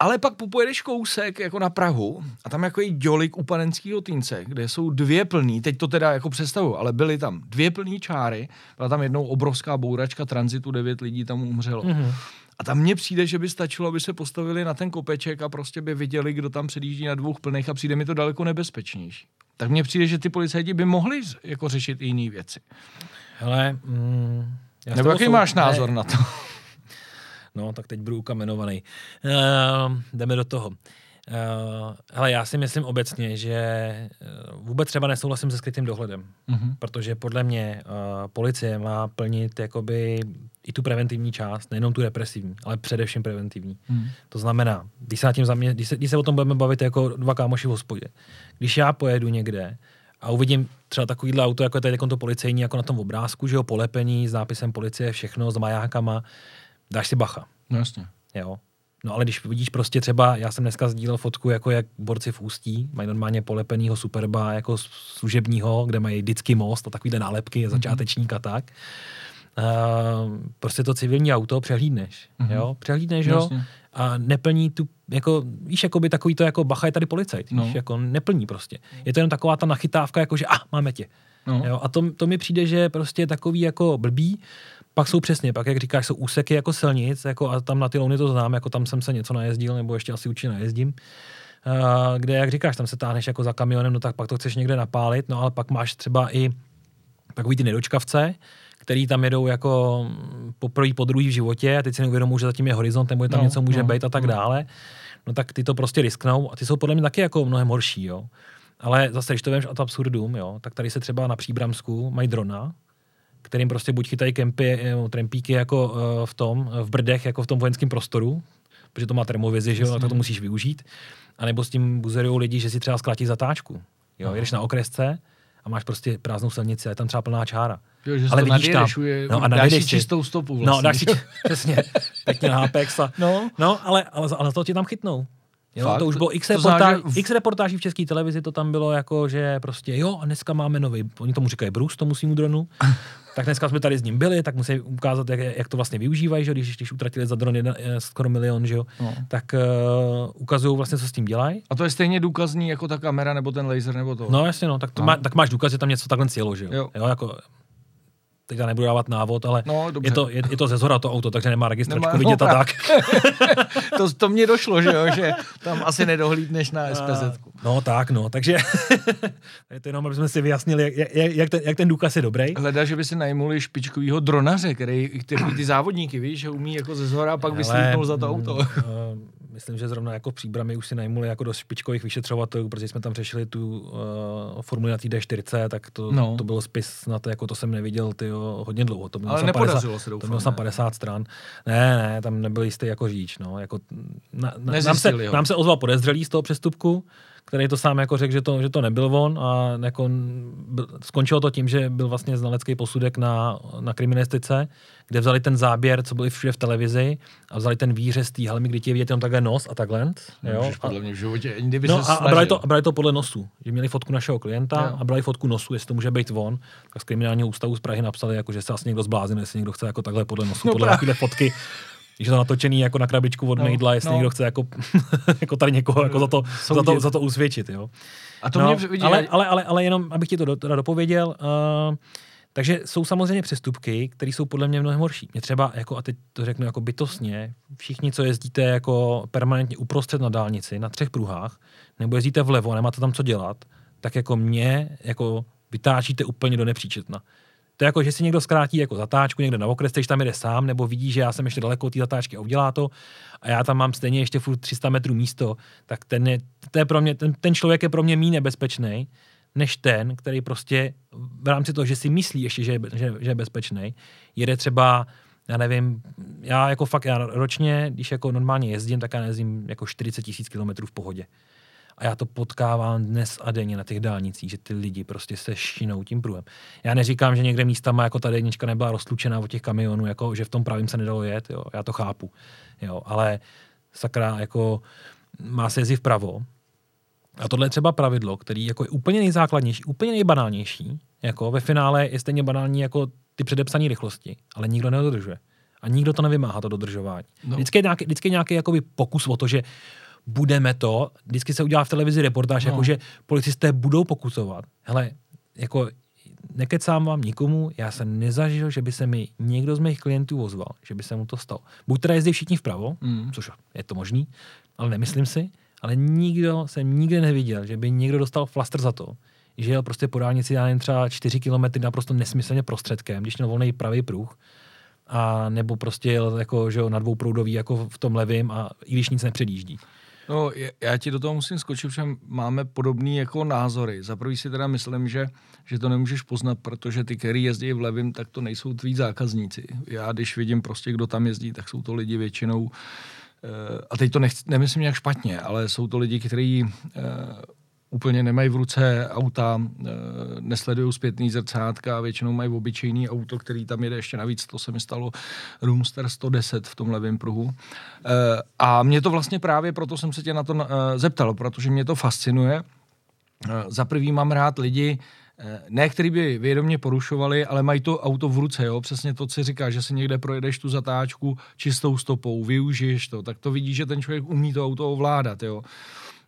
Ale pak popojedeš kousek jako na Prahu a tam jako je dělik u panenského týnce, kde jsou dvě plný, teď to teda jako představu, ale byly tam dvě plný čáry, byla tam jednou obrovská bouračka tranzitu, devět lidí tam umřelo. Mm-hmm. A tam mně přijde, že by stačilo, aby se postavili na ten kopeček a prostě by viděli, kdo tam předjíždí na dvou plných a přijde mi to daleko nebezpečnější tak mně přijde, že ty policajti by mohli jako řešit i jiné věci. Hele, mm, Nebo jaký sou... máš názor ne. na to? No, tak teď budu ukamenovaný. Uh, jdeme do toho. Uh, hele, já si myslím obecně, že uh, vůbec třeba nesouhlasím se skrytým dohledem, uh-huh. protože podle mě uh, policie má plnit jakoby i tu preventivní část, nejenom tu represivní, ale především preventivní. Uh-huh. To znamená, když se, tím zamě- když, se, když se o tom budeme bavit jako dva kámoši v hospodě, když já pojedu někde a uvidím třeba takovýhle auto, jako je tady to policejní, jako na tom obrázku, že jo, polepený s nápisem policie, všechno, s majákama, dáš si bacha. No jasně. Jo. No ale když vidíš prostě třeba, já jsem dneska sdílel fotku, jako jak borci v Ústí mají normálně polepenýho superba jako služebního, kde mají vždycky most a takovýhle nálepky, začátečník a tak. Uh, prostě to civilní auto přehlídneš, mm-hmm. jo, přehlídneš ho a neplní tu, jako, víš, jako by takový to, jako bacha je tady policajt, no. víš, jako neplní prostě. Je to jenom taková ta nachytávka, jako že, ah, máme tě. No. Jo, a to, to mi přijde, že prostě je takový jako blbý, pak jsou přesně, pak jak říkáš, jsou úseky jako silnic, jako a tam na ty louny to znám, jako tam jsem se něco najezdil, nebo ještě asi určitě najezdím. Uh, kde, jak říkáš, tam se táhneš jako za kamionem, no tak pak to chceš někde napálit, no ale pak máš třeba i takový ty nedočkavce, který tam jedou jako po první, po druhý v životě a teď si neuvědomují, že zatím je horizont, nebo je tam no, něco může no, být a tak no. dále. No tak ty to prostě risknou a ty jsou podle mě taky jako mnohem horší, jo. Ale zase, když to vemš ad absurdum, jo, tak tady se třeba na Příbramsku mají drona, kterým prostě buď chytají kempy, eh, trampíky jako uh, v tom, v Brdech, jako v tom vojenském prostoru, protože to má termovizi, že jo, tak to musíš využít. A nebo s tím buzerují lidi, že si třeba zkrátí zatáčku. Jo, no. jedeš na okresce a máš prostě prázdnou silnici a je tam třeba plná čára. Jo, že Ale vidíš tam, je, no, a dáš si čistou stopu vlastně. No, dáš si, přesně, pěkně na Apex a, no. no ale, ale, ale to ti tam chytnou. Jo, Fakt? to už bylo x, reportáž, v... x reportáží v české televizi, to tam bylo jako, že prostě jo, a dneska máme nový, oni tomu říkají Bruce, tomu svýmu dronu, tak dneska jsme tady s ním byli, tak musí ukázat, jak, jak to vlastně využívají, že když, když utratili za dron jedna, eh, skoro milion, že jo, no. tak uh, ukazují vlastně, co s tím dělají. A to je stejně důkazní jako ta kamera nebo ten laser nebo to. No jasně, no, tak, to no. Má, tak máš důkaz, že tam něco takhle cílo, že jo. jo. jo jako, teď já nebudu dávat návod, ale no, je, to, je, je, to ze zhora to auto, takže nemá registračku nemá, vidět no, a tak. to, to mně došlo, že jo, že tam asi nedohlídneš na SPZ. No tak, no, takže je to jenom, aby jsme si vyjasnili, jak, jak, ten, jak ten důkaz je dobrý. Hleda, že by si najmuli špičkovýho dronaře, který, který ty závodníky, víš, že umí jako ze zhora a pak vyslíknout za to auto. Myslím, že zrovna jako v příbrami už si najmuli jako do špičkových vyšetřovatelů, protože jsme tam řešili tu uh, formuli na té D4, tak to, no. to byl spis na to, jako to jsem neviděl ty hodně dlouho. To Ale nepodařilo 50, se doufám, To mělo tam 50 stran. Ne, ne, tam nebyl jistý jako říč. No. Jako, na, na, nám, se, nám se ozval podezřelý z toho přestupku, který to sám jako řekl, že to, že to nebyl on a jako skončilo to tím, že byl vlastně znalecký posudek na, na kriminalistice, kde vzali ten záběr, co byl všude v televizi a vzali ten výřez té helmy, kdy ti je vidět jenom takhle nos a takhle. Jo? podle mě v životě, kdyby no, a, a, brali to, a brali to podle nosu, že měli fotku našeho klienta jo. a brali fotku nosu, jestli to může být on, tak z kriminálního ústavu z Prahy napsali, jako, že se asi někdo zbláznil, jestli někdo chce jako takhle podle nosu, no, podle takové fotky když je to natočený jako na krabičku od no, Mejdla, jestli no. někdo chce jako, jako tady někoho jako za, to, za, to, za to usvědčit. Jo. A to no, mě vidí, ale, ale, ale, ale, jenom, abych ti to do, teda dopověděl, uh, takže jsou samozřejmě přestupky, které jsou podle mě mnohem horší. Mě třeba, jako, a teď to řeknu jako bytostně, všichni, co jezdíte jako permanentně uprostřed na dálnici, na třech pruhách, nebo jezdíte vlevo a nemáte tam co dělat, tak jako mě jako vytáčíte úplně do nepříčetna. To je jako, že si někdo zkrátí jako zatáčku někde na okres, když tam jede sám, nebo vidí, že já jsem ještě daleko od té zatáčky a udělá to a já tam mám stejně ještě furt 300 metrů místo, tak ten, je, to je pro mě, ten, ten člověk je pro mě méně nebezpečný, než ten, který prostě v rámci toho, že si myslí ještě, že je, že, že je bezpečný, jede třeba já nevím, já jako fakt, já ročně, když jako normálně jezdím, tak já jezdím jako 40 tisíc kilometrů v pohodě. A já to potkávám dnes a denně na těch dálnicích, že ty lidi prostě se šinou tím průjem. Já neříkám, že někde místa má jako ta jednička nebyla rozlučená od těch kamionů, jako že v tom pravým se nedalo jet, jo. já to chápu. Jo. Ale sakra, jako má se jezdit vpravo. A tohle je třeba pravidlo, který jako je úplně nejzákladnější, úplně nejbanálnější. Jako ve finále je stejně banální jako ty předepsané rychlosti, ale nikdo nedodržuje. A nikdo to nevymáhá, to dodržování. No. Vždycky je nějaký, vždycky je nějaký jakoby pokus o to, že budeme to, vždycky se udělá v televizi reportáž, no. jako že policisté budou pokusovat. Hele, jako nekecám vám nikomu, já jsem nezažil, že by se mi někdo z mých klientů ozval, že by se mu to stalo. Buď teda jezdí všichni vpravo, mm. což je to možný, ale nemyslím si, ale nikdo jsem nikdy neviděl, že by někdo dostal flaster za to, že jel prostě po dálnici, já nevím, třeba 4 kilometry naprosto nesmyslně prostředkem, když měl volný pravý pruh, a nebo prostě jel jako, že jo, na dvouproudový jako v tom levém a i když nic nepředjíždí. No, já ti do toho musím skočit, že máme podobné jako názory. Za prvý si teda myslím, že, že to nemůžeš poznat, protože ty, který jezdí v levém, tak to nejsou tví zákazníci. Já, když vidím prostě, kdo tam jezdí, tak jsou to lidi většinou, eh, a teď to nechci, nemyslím nějak špatně, ale jsou to lidi, kteří eh, úplně nemají v ruce auta, e, nesledují zpětný zrcátka, většinou mají obyčejný auto, který tam jede ještě navíc, to se mi stalo Roomster 110 v tom levém pruhu. E, a mě to vlastně právě proto jsem se tě na to e, zeptal, protože mě to fascinuje. Za prvý mám rád lidi, ne, který by vědomě porušovali, ale mají to auto v ruce, jo? přesně to, co říká, že si někde projedeš tu zatáčku čistou stopou, využiješ to, tak to vidí, že ten člověk umí to auto ovládat. Jo?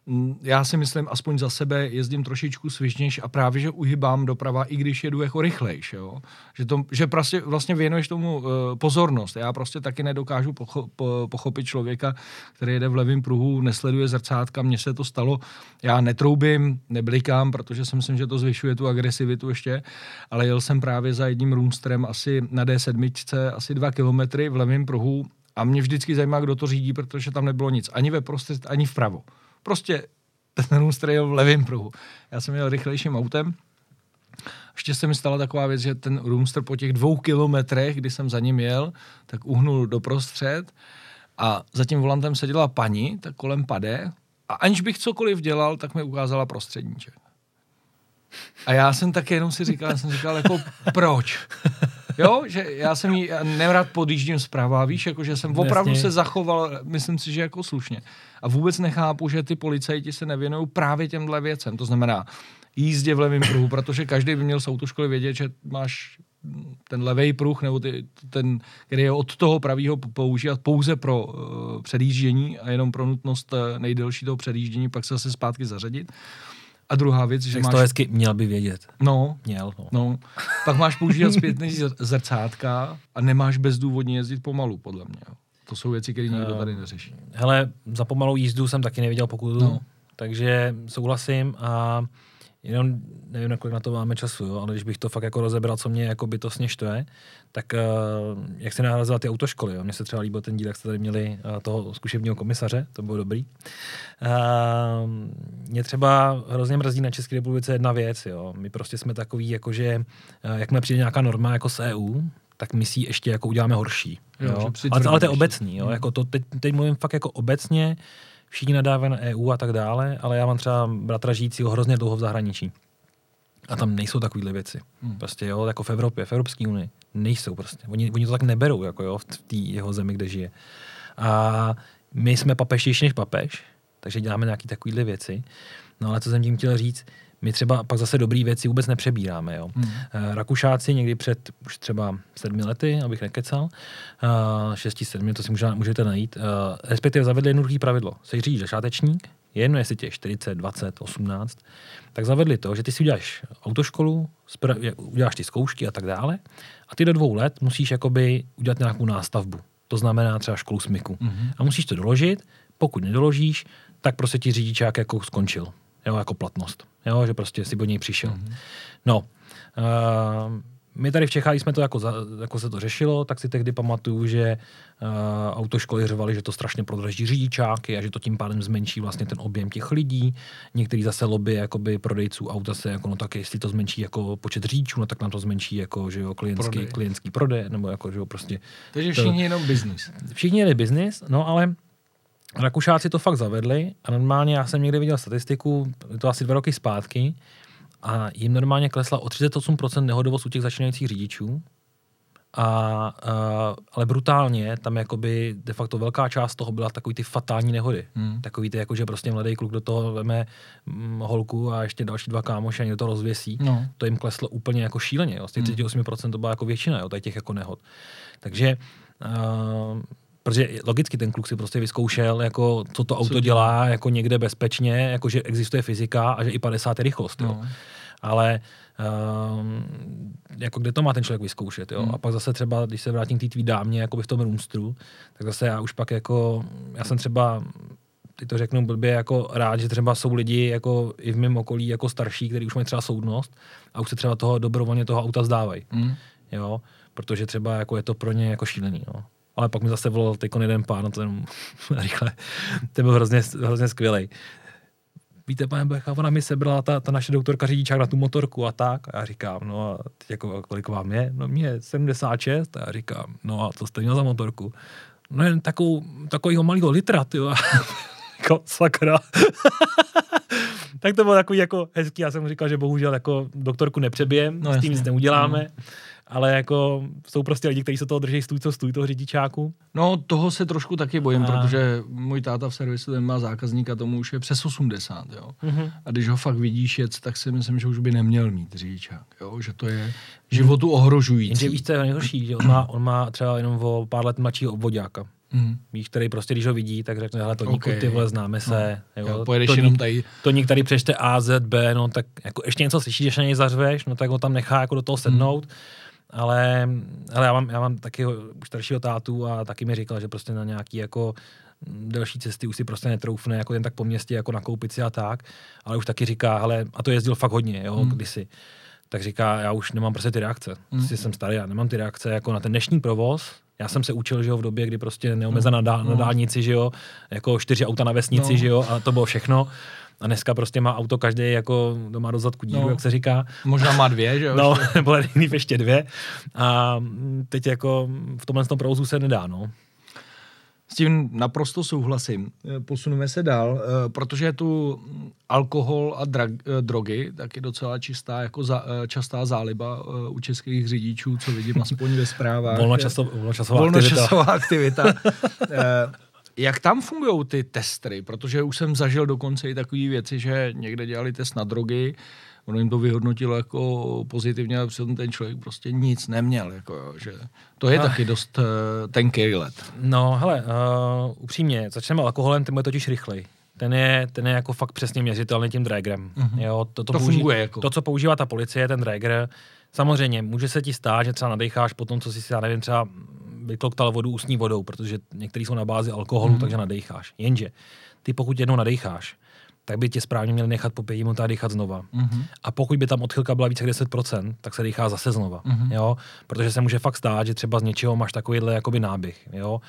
Mm, já si myslím, aspoň za sebe jezdím trošičku svižnějš a právě, že uhybám doprava, i když jedu jako rychlejš, jo? Že, to, že prostě vlastně věnuješ tomu uh, pozornost. Já prostě taky nedokážu pocho, po, pochopit člověka, který jede v levém pruhu, nesleduje zrcátka, mně se to stalo. Já netroubím, neblikám, protože si myslím, že to zvyšuje tu agresivitu ještě, ale jel jsem právě za jedním roomstrem asi na D7, asi dva kilometry v levém pruhu a mě vždycky zajímá, kdo to řídí, protože tam nebylo nic. Ani ve prostřed, ani vpravo. Prostě ten Roomster jel v levém pruhu. Já jsem jel rychlejším autem. Ještě se mi stala taková věc, že ten Roomster po těch dvou kilometrech, kdy jsem za ním jel, tak uhnul doprostřed a za tím volantem seděla paní, tak kolem pade a aniž bych cokoliv dělal, tak mi ukázala prostředníček. A já jsem tak jenom si říkal, jsem říkal jako proč? Jo, že já jsem jí nerád podjíždím zprava, víš, jako že jsem opravdu Jasně. se zachoval, myslím si, že jako slušně. A vůbec nechápu, že ty policajti se nevěnují právě těmhle věcem. To znamená jízdě v levém pruhu, protože každý by měl z autoškoly vědět, že máš ten levý pruh, nebo ty, ten, který je od toho pravého používat pouze pro uh, předjíždění a jenom pro nutnost uh, nejdelší toho předjíždění, pak se zase zpátky zařadit. A druhá věc, že tak máš... to hezky měl by vědět. No. Měl. No. no. Pak máš používat zpětný zrcátka a nemáš bezdůvodně jezdit pomalu, podle mě. To jsou věci, které nikdo tady neřeší. Hele, za pomalou jízdu jsem taky neviděl pokutu, no. takže souhlasím a jenom nevím, nakolik na to máme času, jo, ale když bych to fakt jako rozebral, co mě jako bytostně štve, tak uh, jak se nahrazila ty autoškoly. Jo. Mně se třeba líbil ten díl, jak jste tady měli uh, toho zkušebního komisaře, to bylo dobrý. Uh, mě třeba hrozně mrzí na České republice jedna věc. Jo. My prostě jsme takový, jako že uh, jakmile přijde nějaká norma jako z EU, tak my si ještě jako uděláme horší. Jo, jo? Ale, ale to je obecný. Jo? Hmm. Jako to, teď, teď mluvím fakt jako obecně, všichni nadávají na EU a tak dále, ale já mám třeba bratra žijícího hrozně dlouho v zahraničí. A tam nejsou takovéhle věci. Hmm. Prostě jo, jako v Evropě, v Evropské unii. Nejsou prostě. Oni, oni to tak neberou, jako jo, v té jeho zemi, kde žije. A my jsme papeštější než papež, takže děláme nějaké takovéhle věci. No ale co jsem tím chtěl říct, my třeba pak zase dobrý věci vůbec nepřebíráme. Jo. Hmm. Eh, Rakušáci někdy před už třeba sedmi lety, abych nekecal, uh, šesti, sedmi, to si může, můžete najít, uh, respektive zavedli jednoduché pravidlo. Jsi říct začátečník, je jedno, jestli tě 40, 20, 18, tak zavedli to, že ty si uděláš autoškolu, uděláš ty zkoušky a tak dále a ty do dvou let musíš jakoby udělat nějakou nástavbu. To znamená třeba školu smyku. Mm-hmm. A musíš to doložit, pokud nedoložíš, tak prostě ti řidičák jako skončil jo, jako platnost, jo, že prostě si od něj přišel. Mm-hmm. No, uh, my tady v Čechách jsme to jako, za, jako se to řešilo, tak si tehdy pamatuju, že uh, autoškoly řvali, že to strašně prodraží řidičáky a že to tím pádem zmenší vlastně ten objem těch lidí. Některý zase lobby jakoby prodejců auta se jako, no tak jestli to zmenší jako počet řidičů, no tak nám to zmenší jako, že jo, klientský, prodej. klientský prodej, nebo jako, že jo, prostě. Takže všichni to, jenom biznis. Všichni jeli biznis, no ale Rakušáci to fakt zavedli a normálně já jsem někde viděl statistiku, je to asi dva roky zpátky, a jim normálně klesla o 38% nehodovost u těch začínajících řidičů. A, a, ale brutálně, tam jakoby de facto velká část toho byla takový ty fatální nehody. Hmm. Takový ty, jako že prostě mladý kluk do toho veme mm, holku a ještě další dva kámoše a to rozvěsí. No. To jim kleslo úplně jako šíleně. Jo. Z těch 38% hmm. to byla jako většina jo, těch jako nehod. Takže uh, protože logicky ten kluk si prostě vyzkoušel, jako, co to auto dělá jako někde bezpečně, jako, že existuje fyzika a že i 50 je rychlost. Jo. No. Ale um, jako kde to má ten člověk vyzkoušet, jo? Hmm. A pak zase třeba, když se vrátím k té tvý dámě, jako v tom roomstru, tak zase já už pak jako, já jsem třeba ty to řeknu blbě, jako rád, že třeba jsou lidi jako i v mém okolí jako starší, kteří už mají třeba soudnost a už se třeba toho dobrovolně toho auta zdávají. Hmm. Jo, protože třeba jako je to pro ně jako šílený. Jo ale pak mi zase volal teď jeden pán, no to jenom rychle, ten byl hrozně, hrozně skvělý. Víte, pane Becha, ona mi sebrala ta, ta naše doktorka řidičák na tu motorku a tak. A já říkám, no a teď jako, kolik vám je? No mě 76. A já říkám, no a co jste měl za motorku? No jen takovou, takovýho malého litra, ty jako sakra. tak to bylo takový jako hezký. Já jsem mu říkal, že bohužel jako doktorku nepřebijem, no, s tím nic neuděláme. Mm ale jako jsou prostě lidi, kteří se toho drží stůj co stůj toho řidičáku. No toho se trošku taky bojím, a... protože můj táta v servisu ten má zákazníka, tomu už je přes 80, jo. Mm-hmm. A když ho fakt vidíš jet, tak si myslím, že už by neměl mít řidičák, jo, že to je životu ohrožující. Jenže víš, co je nejhorší, že on má, on má třeba jenom o pár let mladšího obvodáka. Mm. Víš, který prostě, když ho vidí, tak řekne, hele, to okay. ty vole, známe se. No. Jo, pojedeš to jenom tady. To některý přečte A, Z, B, no tak jako ještě něco slyšíš, že na něj zařveš, no tak ho tam nechá jako do toho sednout. Mm ale, ale já, mám, já mám taky už staršího tátu a taky mi říkal, že prostě na nějaký jako delší cesty už si prostě netroufne jako jen tak po městě jako nakoupit si a tak, ale už taky říká, ale a to jezdil fakt hodně, jo, hmm. kdysi. Tak říká, já už nemám prostě ty reakce. Hmm. Prostě jsem starý, já nemám ty reakce jako na ten dnešní provoz, já jsem se učil, že jo, v době, kdy prostě neomezená na, na dálnici, že jo, jako čtyři auta na vesnici, no. že jo, a to bylo všechno. A dneska prostě má auto každý jako doma do zadku díru, no, jak se říká. Možná má dvě, že jo? No, nebo líp ještě dvě. A teď jako v tomhle tom provozu se nedá, no. S tím naprosto souhlasím. Posuneme se dál, eh, protože tu alkohol a drag, eh, drogy tak je docela čistá, jako za, častá záliba u českých řidičů, co vidím aspoň ve zprávách. Volnočasová, volnočasová, volnočasová aktivita. aktivita. Jak tam fungují ty testry? Protože už jsem zažil dokonce i takové věci, že někde dělali test na drogy, ono jim to vyhodnotilo jako pozitivně, ale přitom ten člověk prostě nic neměl. Jako, že to je a... taky dost uh, tenký let. No, hele, uh, upřímně, začneme alkoholem, ten bude totiž rychlej. Ten je, ten je jako fakt přesně měřitelný tím dragerem. Uh-huh. Jo, to, to, to, použi- funguje jako. to, co používá ta policie, ten drager, samozřejmě může se ti stát, že třeba nadecháš po tom, co si, já nevím, třeba vykloktal vodu ústní vodou, protože některý jsou na bázi alkoholu, mm. takže nadecháš. Jenže ty pokud jednou nadecháš, tak by tě správně měli nechat po pěti minutách dýchat znova. Mm-hmm. A pokud by tam odchylka byla více jak 10%, tak se dýchá zase znova. Mm-hmm. Jo? Protože se může fakt stát, že třeba z něčeho máš takovýhle jakoby náběh. Jo?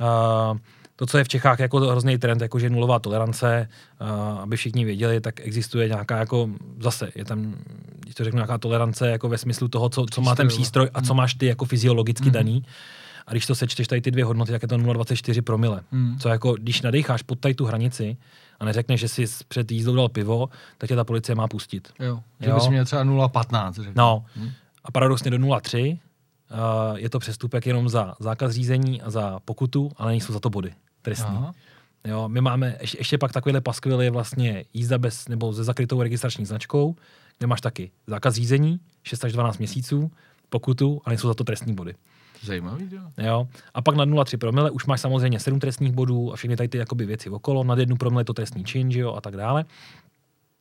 Uh, to, co je v Čechách jako hrozný trend, jako že nulová tolerance, uh, aby všichni věděli, tak existuje nějaká jako, zase je tam, když to řeknu, nějaká tolerance jako ve smyslu toho, co, co má ten přístroj a co máš ty jako fyziologicky mm-hmm. daný. A když to sečteš tady ty dvě hodnoty, tak je to 0,24 promile. Mm. Co jako, když nadecháš pod tady tu hranici a neřekneš, že jsi před jízdou dal pivo, tak tě ta policie má pustit. Jo, že jo? bys měl třeba 0,15. No. Mm. A paradoxně do 0,3 uh, je to přestupek jenom za zákaz řízení a za pokutu, ale nejsou za to body trestní. Aha. Jo, my máme ještě, ještě pak takovýhle paskvil je vlastně jízda bez nebo ze zakrytou registrační značkou, kde máš taky zákaz řízení, 6 až 12 měsíců, pokutu a nejsou za to trestní body. Zajímavý, jo. jo. A pak na 0,3 promile už máš samozřejmě 7 trestních bodů a všechny tady ty jakoby věci okolo. Na jednu promile je to trestný čin, že jo, a tak dále.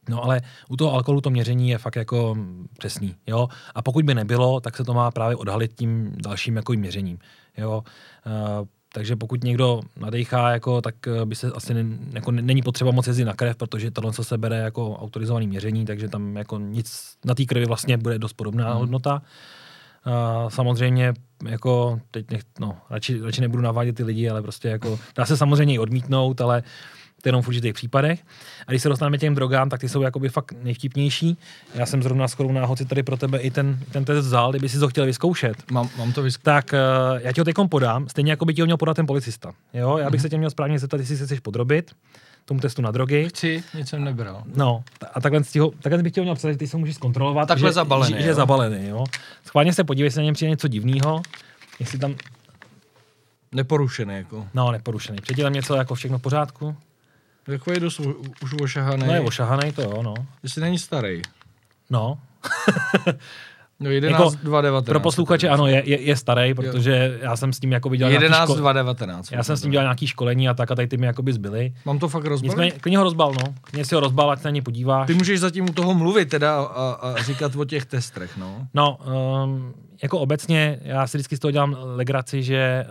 No ale u toho alkoholu to měření je fakt jako přesný, jo. A pokud by nebylo, tak se to má právě odhalit tím dalším jako měřením, jo. Uh, takže pokud někdo nadechá, jako, tak eh, by se asi ne, jako není potřeba moc jezdit na krev, protože tohle se bere jako autorizovaný měření, takže tam jako nic na té krvi vlastně bude dost podobná hmm. hodnota. Uh, samozřejmě jako teď nech, no, radši, radši nebudu navádět ty lidi, ale prostě jako dá se samozřejmě i odmítnout, ale to jenom v určitých případech. A když se dostaneme těm drogám, tak ty jsou jakoby fakt nejvtipnější. Já jsem zrovna skoro náhodou tady pro tebe i ten, ten test vzal, kdyby si to chtěl vyzkoušet. Mám, mám to vyzkoušet. Tak uh, já ti ho teď podám, stejně jako by ti ho měl podat ten policista. Jo? Já bych mm-hmm. se tě měl správně zeptat, jestli se chceš podrobit tomu testu na drogy. Chci, nic jsem nebral. No, a takhle, ho, takhle bych chtěl měl představit, ty se můžeš zkontrolovat. Takhle že, zabalený. Že, že je zabalený, jo. Schválně se podívej, jestli na něm přijde něco divného, jestli tam... Neporušený, jako. No, neporušený. Přijde tam něco jako všechno v pořádku? Jako je dost už ošahaný. No je ošahaný, to jo, no. Jestli není starý. No. No 11, jako, 2, Pro posluchače ano, je, je, je starý, protože jo. já jsem s tím jako dělal 11, ško... 2, 19. Já jsem s tím dělal nějaký školení a tak a tady ty mi jakoby zbyly. Mám to fakt rozbal? Nicméně, klidně ho rozbal, no. Klidně si ho rozbal, ať se na ně podíváš. Ty můžeš zatím u toho mluvit teda a, a říkat o těch testech, no. No, um, jako obecně, já si vždycky z toho dělám legraci, že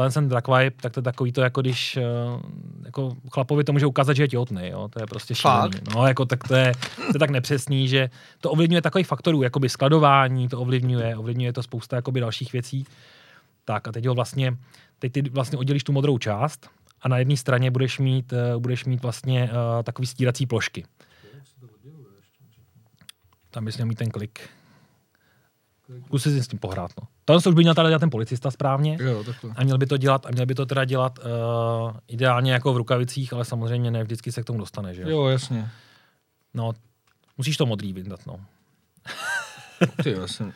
uh, ten drag vibe, tak to je takový to, jako když uh, jako chlapovi to může ukázat, že je těhotný, jo? to je prostě šílený. No, jako tak to je, to je tak nepřesný, že to ovlivňuje takových faktorů, jakoby skladování, to ovlivňuje, ovlivňuje to spousta jakoby dalších věcí. Tak a teď ho vlastně, teď ty vlastně oddělíš tu modrou část a na jedné straně budeš mít, uh, budeš mít vlastně uh, takový stírací plošky. Tam bys měl mít ten klik. Zkusit si s tím pohrát. No. To už by měl teda dělat ten policista správně. Jo, a měl by to dělat, a měl by to teda dělat uh, ideálně jako v rukavicích, ale samozřejmě ne vždycky se k tomu dostane. Že? Jo, jasně. No, musíš to modrý vyndat, no. Ty, jsem...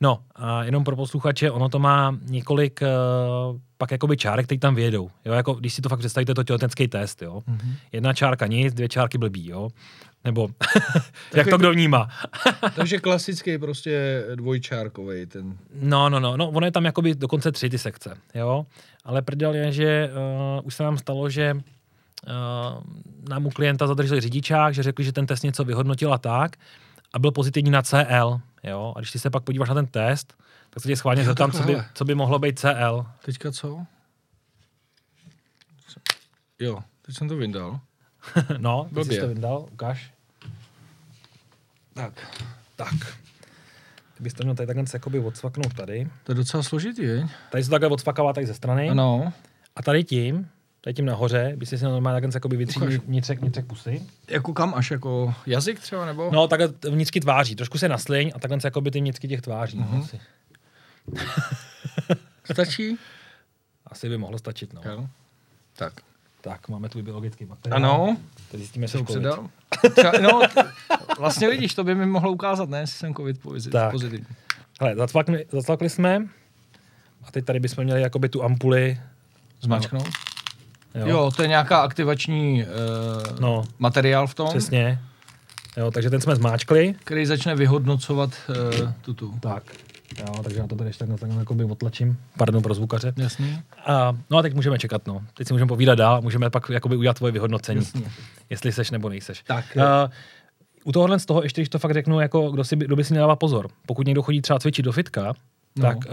No, a jenom pro posluchače, ono to má několik uh, pak jakoby čárek, které tam vědou. Jo, jako když si to fakt představíte, to těhotenský test, jo. Mm-hmm. Jedna čárka nic, dvě čárky blbý, jo. Nebo jak to kdo vnímá. takže klasický prostě dvojčárkový ten. No, no, no, no, ono je tam jakoby dokonce tři ty sekce, jo. Ale prdel je, že uh, už se nám stalo, že uh, nám u klienta zadrželi řidičák, že řekli, že ten test něco vyhodnotil a tak a byl pozitivní na CL, jo. A když ty se pak podíváš na ten test, tak se tě schválně zeptám, co by, co by mohlo být CL. Teďka co? Jo, teď jsem to vyndal. no, teď jsi to vyndal, ukáž. Tak. Tak. Ty bys to měl tady takhle jakoby odsvaknout tady. To je docela složitý, je? Tady se to takhle odsvakává tady ze strany. Ano. A tady tím, tady tím nahoře, by si si normálně takhle jakoby vytřídil vnitřek, vnitřek pusy. Jako kam až, jako jazyk třeba, nebo? No, takhle vnitřky tváří. Trošku se nasliň a takhle jakoby ty vnitřky těch tváří. Uh-huh. Stačí? Asi by mohlo stačit, no. Jo. Tak. Tak, máme tu biologický materiál. Ano. Teď zjistíme, co předal. no, vlastně vidíš, to by mi mohlo ukázat, ne, jestli jsem covid pozitivní. Hele, zacvakli, zacvakli jsme a teď tady bychom měli jakoby tu ampuli zmačknout. Jo. jo, to je nějaká aktivační uh, no, materiál v tom. Přesně. Jo, takže ten jsme zmáčkli. Který začne vyhodnocovat uh, tutu. Tak. Jo, takže já to tady ještě takhle jakoby otlačím. Pardon pro zvukaře. Jasný. A, no a teď můžeme čekat, no. Teď si můžeme povídat dál, můžeme pak jakoby udělat tvoje vyhodnocení. Jasný. Jestli seš nebo nejseš. Tak. Uh, u tohohle z toho, ještě když to fakt řeknu, jako kdo, si, kdo by si měl dávat pozor. Pokud někdo chodí třeba cvičit do fitka, No. Tak uh,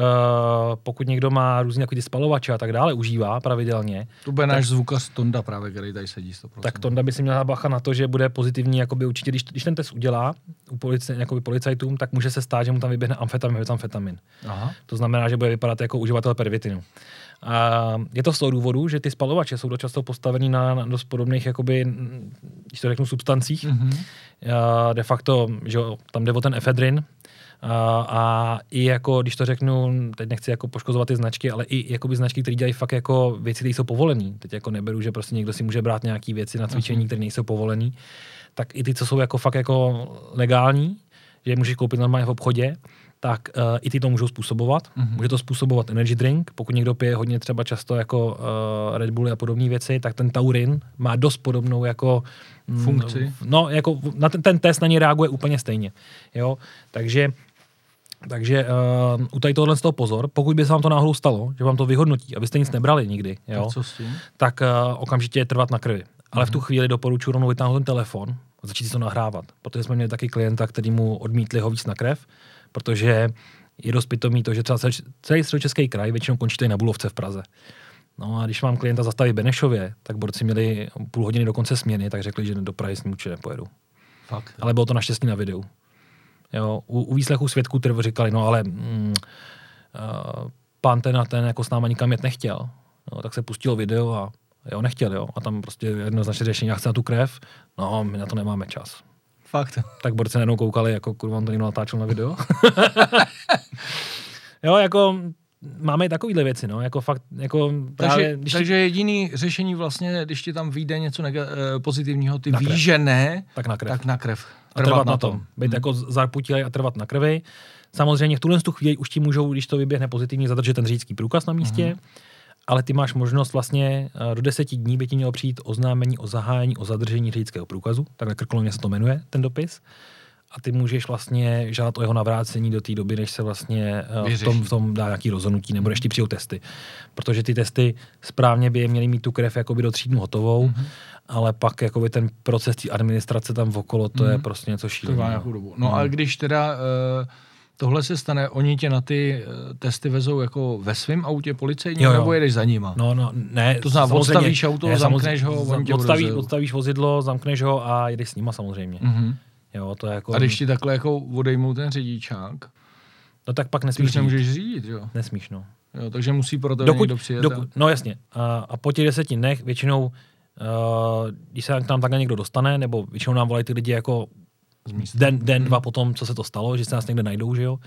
pokud někdo má různé jako ty spalovače a tak dále, užívá pravidelně. To bude náš zvukař Tonda právě, který tady sedí 100%. Tak Tonda by si měl bacha na to, že bude pozitivní, jakoby určitě, když, když ten test udělá u polici, jakoby policajtům, tak může se stát, že mu tam vyběhne amfetamin, metamfetamin. Aha. To znamená, že bude vypadat jako uživatel pervitinu. A je to z toho důvodu, že ty spalovače jsou často postavený na, na dost podobných, jakoby, když to řeknu, substancích. Mm-hmm. A de facto, že tam jde o ten efedrin, a, a i jako, když to řeknu, teď nechci jako poškozovat ty značky, ale i jakoby značky, které dělají fakt jako věci, které jsou povolené. Teď jako neberu, že prostě někdo si může brát nějaké věci na cvičení, které nejsou povolené. Tak i ty, co jsou jako fakt jako legální, že je můžeš koupit normálně v obchodě, tak uh, i ty to můžou způsobovat. Mm-hmm. Může to způsobovat energy drink. Pokud někdo pije hodně třeba často jako uh, Red Bull a podobné věci, tak ten taurin má dost podobnou jako mm, funkci. No, jako na ten, ten test na ně reaguje úplně stejně. Jo? Takže takže uh, u tady tohohle z toho pozor, pokud by se vám to náhodou stalo, že vám to vyhodnotí, abyste nic nebrali nikdy, jo, tak, co s tím? tak uh, okamžitě je trvat na krvi. Ale mm-hmm. v tu mhm. chvíli doporučuji rovnou vytáhnout ten telefon a začít si to nahrávat. Protože jsme měli taky klienta, který mu odmítli ho víc na krev, protože je dost pitomý to, že třeba celý středočeský kraj většinou končí tady na Bulovce v Praze. No a když mám klienta zastavit Benešově, tak borci měli půl hodiny do konce směny, tak řekli, že do Prahy s ním určitě nepojedu. Fakt. Ale bylo to naštěstí na videu. Jo, u, u výslechu svědků trv říkali, no ale mm, uh, pán ten a ten jako s náma nikam jet nechtěl. Jo, tak se pustil video a jo, nechtěl, jo. A tam prostě jednoznačně řešení, já chci na tu krev, no, my na to nemáme čas. Fakt. Tak borci najednou koukali, jako kurva, on to někdo natáčel na video. jo, jako máme i takovýhle věci, no, jako fakt, jako právě, takže, když takže jediný řešení vlastně, když ti tam vyjde něco nega- eh, pozitivního, ty víš, že ne, tak na krev. Tak na krev. Trvat, trvat na, tom. tom. Být hmm. jako zarputilej a trvat na krvi. Samozřejmě v tuhle tu chvíli už ti můžou, když to vyběhne pozitivně, zadržet ten řidičský průkaz na místě, hmm. ale ty máš možnost vlastně eh, do deseti dní by ti mělo přijít oznámení o zahájení, o zadržení řidičského průkazu, takhle krkolomně se to jmenuje, ten dopis a ty můžeš vlastně žádat o jeho navrácení do té doby, než se vlastně eh, v tom, v tom dá nějaký rozhodnutí, nebo ještě přijou testy. Protože ty testy správně by je měly mít tu krev jakoby do tří dnů hotovou, mm-hmm. ale pak jakoby ten proces té administrace tam okolo, to mm-hmm. je mhm. prostě něco šíleného. To má nějakou dobu. No mm. a když teda uh, tohle se stane, oni tě na ty uh, testy vezou jako ve svém autě policejní, jo, jo. nebo jedeš za nima? No, no, ne. To znamená, odstavíš auto, ne, zamkneš ho, odstaví, odstavíš vozidlo, zamkneš ho a jedeš s nima samozřejmě. Mm-hmm. Jo, to je jako... A když ti takhle jako odejmou ten řidičák, no tak pak nesmíš Ty nemůžeš řídit, jo? Nesmíš, no. Jo, takže musí pro tebe dokud, někdo přijet. Dokud, no jasně. A, a po těch deseti dnech většinou, uh, když se k nám takhle někdo dostane, nebo většinou nám volají ty lidi jako den, den, dva potom, co se to stalo, že se nás někde najdou, že jo,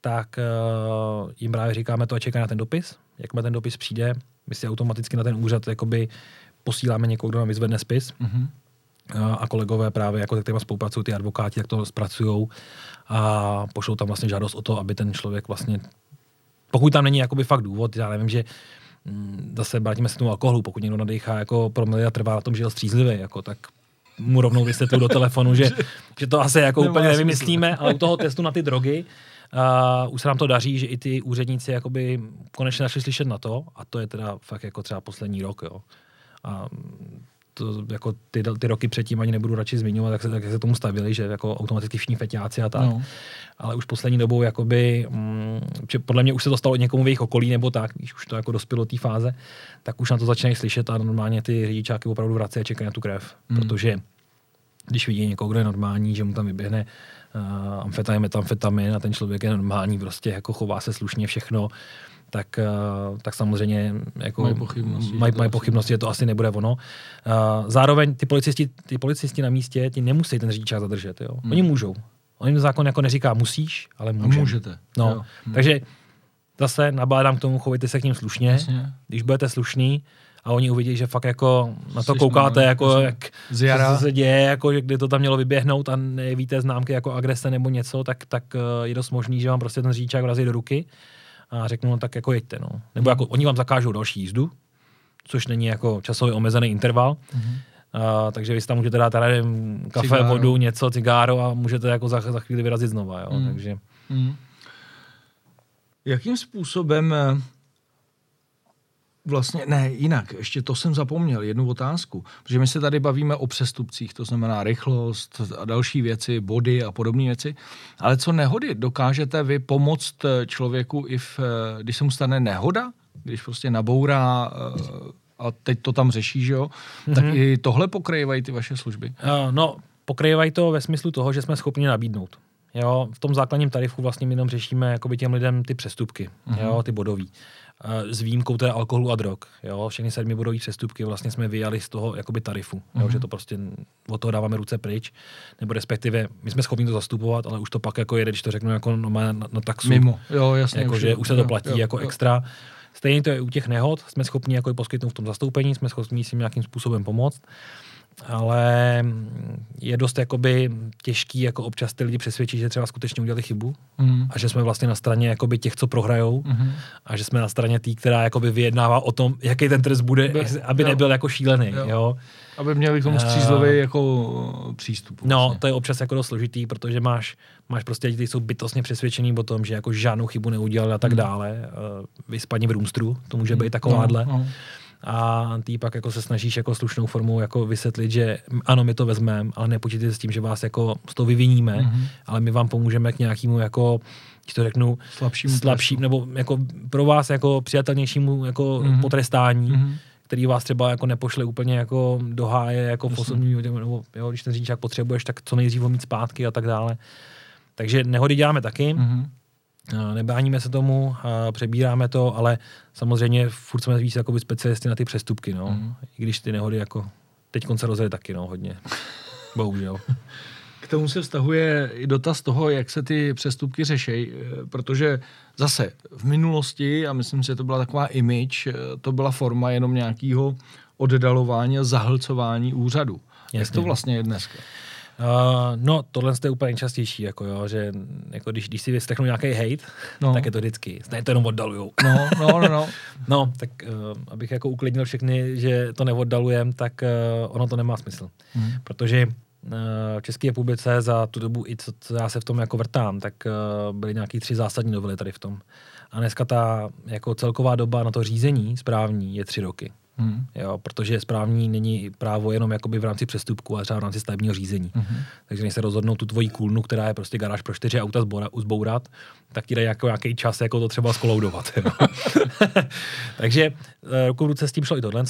tak uh, jim právě říkáme to a čeká na ten dopis. Jakmile ten dopis přijde, my si automaticky na ten úřad jakoby posíláme někoho, kdo nám vyzvedne spis. Mm-hmm a kolegové právě, jako kterými spolupracují ty advokáti, jak to zpracují a pošlou tam vlastně žádost o to, aby ten člověk vlastně, pokud tam není jakoby fakt důvod, já nevím, že mm, zase vrátíme se tomu alkoholu, pokud někdo nadechá jako promily a trvá na tom, že je střízlivý, jako, tak mu rovnou vysvětlil do telefonu, že, že to asi jako úplně nevymyslíme, ale u toho testu na ty drogy uh, už se nám to daří, že i ty úředníci jakoby konečně našli slyšet na to a to je teda fakt jako třeba poslední rok, jo. A to jako ty, ty roky předtím ani nebudu radši zmiňovat, jak se, jak se tomu stavili, že jako automaticky všichni feťáci a tak. No. Ale už poslední dobou, jakoby, mm, podle mě už se to stalo někomu v jejich okolí nebo tak, když už to jako dospělo do té fáze, tak už na to začínají slyšet a normálně ty řidičáky opravdu vrací a čekají na tu krev. Mm. Protože když vidí někoho, kdo je normální, že mu tam vyběhne uh, amfetamin, metamfetamin a ten člověk je normální, prostě jako chová se slušně všechno, tak, uh, tak samozřejmě jako mají pochybnosti, maj, maj pochybnosti, že to asi nebude ono. Uh, zároveň ty policisti, ty policisti na místě ti nemusí ten řidičák zadržet. Jo? Hmm. Oni můžou. Oni zákon jako neříká musíš, ale můžete. můžete. No, hmm. Takže zase nabádám k tomu, chovejte se k ním slušně. Jasně. Když budete slušný, a oni uvidí, že fakt jako na to Jsi koukáte, no, jako jak co se děje, jako kdy to tam mělo vyběhnout a nevíte známky jako agrese nebo něco, tak, tak eh, je dost možný, že vám prostě ten řidičák vrazí do ruky a řeknu, no tak jako jeďte, no. Nebo jako oni vám zakážou další jízdu, což není jako časově omezený interval, mm-hmm. Uh, takže vy si tam můžete dát tady kafe, cigáro. vodu, něco, cigáro a můžete jako za, za chvíli vyrazit znova. Jo? Mm. Takže... Mm. Jakým způsobem eh, vlastně, ne, jinak, ještě to jsem zapomněl, jednu otázku, protože my se tady bavíme o přestupcích, to znamená rychlost a další věci, body a podobné věci, ale co nehody, dokážete vy pomoct eh, člověku, i v, eh, když se mu stane nehoda, když prostě nabourá eh, a teď to tam řeší, že jo, mm-hmm. tak i tohle pokrývají ty vaše služby? Uh, no, pokrývají to ve smyslu toho, že jsme schopni nabídnout. Jo, v tom základním tarifu vlastně my jenom řešíme jakoby těm lidem ty přestupky, mm-hmm. jo, ty bodový. Eh, s výjimkou teda alkoholu a drog. Jo? Všechny sedmi bodové přestupky vlastně jsme vyjali z toho jakoby tarifu, mm-hmm. jo? Mhm. že to prostě od toho dáváme ruce pryč, nebo respektive my jsme schopni to zastupovat, ale už to pak jako jede, když to řeknu jako no, na, na taxu. Mimo, jo, jasně. Jako, už, že už se to platí jo, jako jo. extra. Stejně to je u těch nehod, jsme schopni jako poskytnout v tom zastoupení, jsme schopni si nějakým způsobem pomoct ale je dost jakoby těžký jako občas ty lidi přesvědčit, že třeba skutečně udělali chybu mm. a že jsme vlastně na straně jakoby těch, co prohrajou mm. a že jsme na straně tý, která jakoby vyjednává o tom, jaký ten trest bude, Be, aby jo. nebyl jako šílený. Jo. Jo. Aby měli k tomu střízlový uh, jako přístup. No, vlastně. No, to je občas jako dost složitý, protože máš, máš prostě lidi, kteří jsou bytostně přesvědčení o tom, že jako žádnou chybu neudělali a tak mm. dále. Uh, vyspadně v roomstru, to může být takováhle. No, no a ty pak jako se snažíš jako slušnou formou jako vysvětlit, že ano, my to vezmeme, ale nepočítejte s tím, že vás jako z toho vyviníme, mm-hmm. ale my vám pomůžeme k nějakému jako když to řeknu, slabšímu, slabší, nebo jako pro vás jako přijatelnějšímu jako mm-hmm. potrestání, mm-hmm. který vás třeba jako nepošle úplně jako do háje, jako v osobní, nebo jo, když ten řidičák potřebuješ, tak co nejdřív ho mít zpátky a tak dále. Takže nehody děláme taky. Mm-hmm. Nebráníme se tomu, přebíráme to, ale samozřejmě furt jsme víc jako specialisty na ty přestupky, no. Mm. I když ty nehody jako teď se rozjeli taky, no, hodně. Bohužel. K tomu se vztahuje i dotaz toho, jak se ty přestupky řeší, eh, protože zase v minulosti, a myslím si, že to byla taková image, eh, to byla forma jenom nějakého oddalování a zahlcování úřadu. Jasně. Jak to vlastně je dneska? Uh, no, tohle je úplně nejčastější, jako jo, že jako když, když si vyslechnu nějaký hate, no. tak je to vždycky, ne to jenom oddalujou. No, no, no, no. no, tak uh, abych jako uklidnil všechny, že to neoddalujem, tak uh, ono to nemá smysl. Hmm. Protože uh, v České republice za tu dobu, i co, co já se v tom jako vrtám, tak byly nějaký tři zásadní novely tady v tom. A dneska ta jako celková doba na to řízení správní je tři roky. Hmm. Jo, protože správní není právo jenom jakoby v rámci přestupku, ale třeba v rámci stavebního řízení. Hmm. Takže než se rozhodnou tu tvoji kůlnu, která je prostě garáž pro čtyři auta zbora, uzbourat, tak ti dají jako nějaký čas jako to třeba skoloudovat. Takže eh, ruku v ruce s tím šlo i tohle.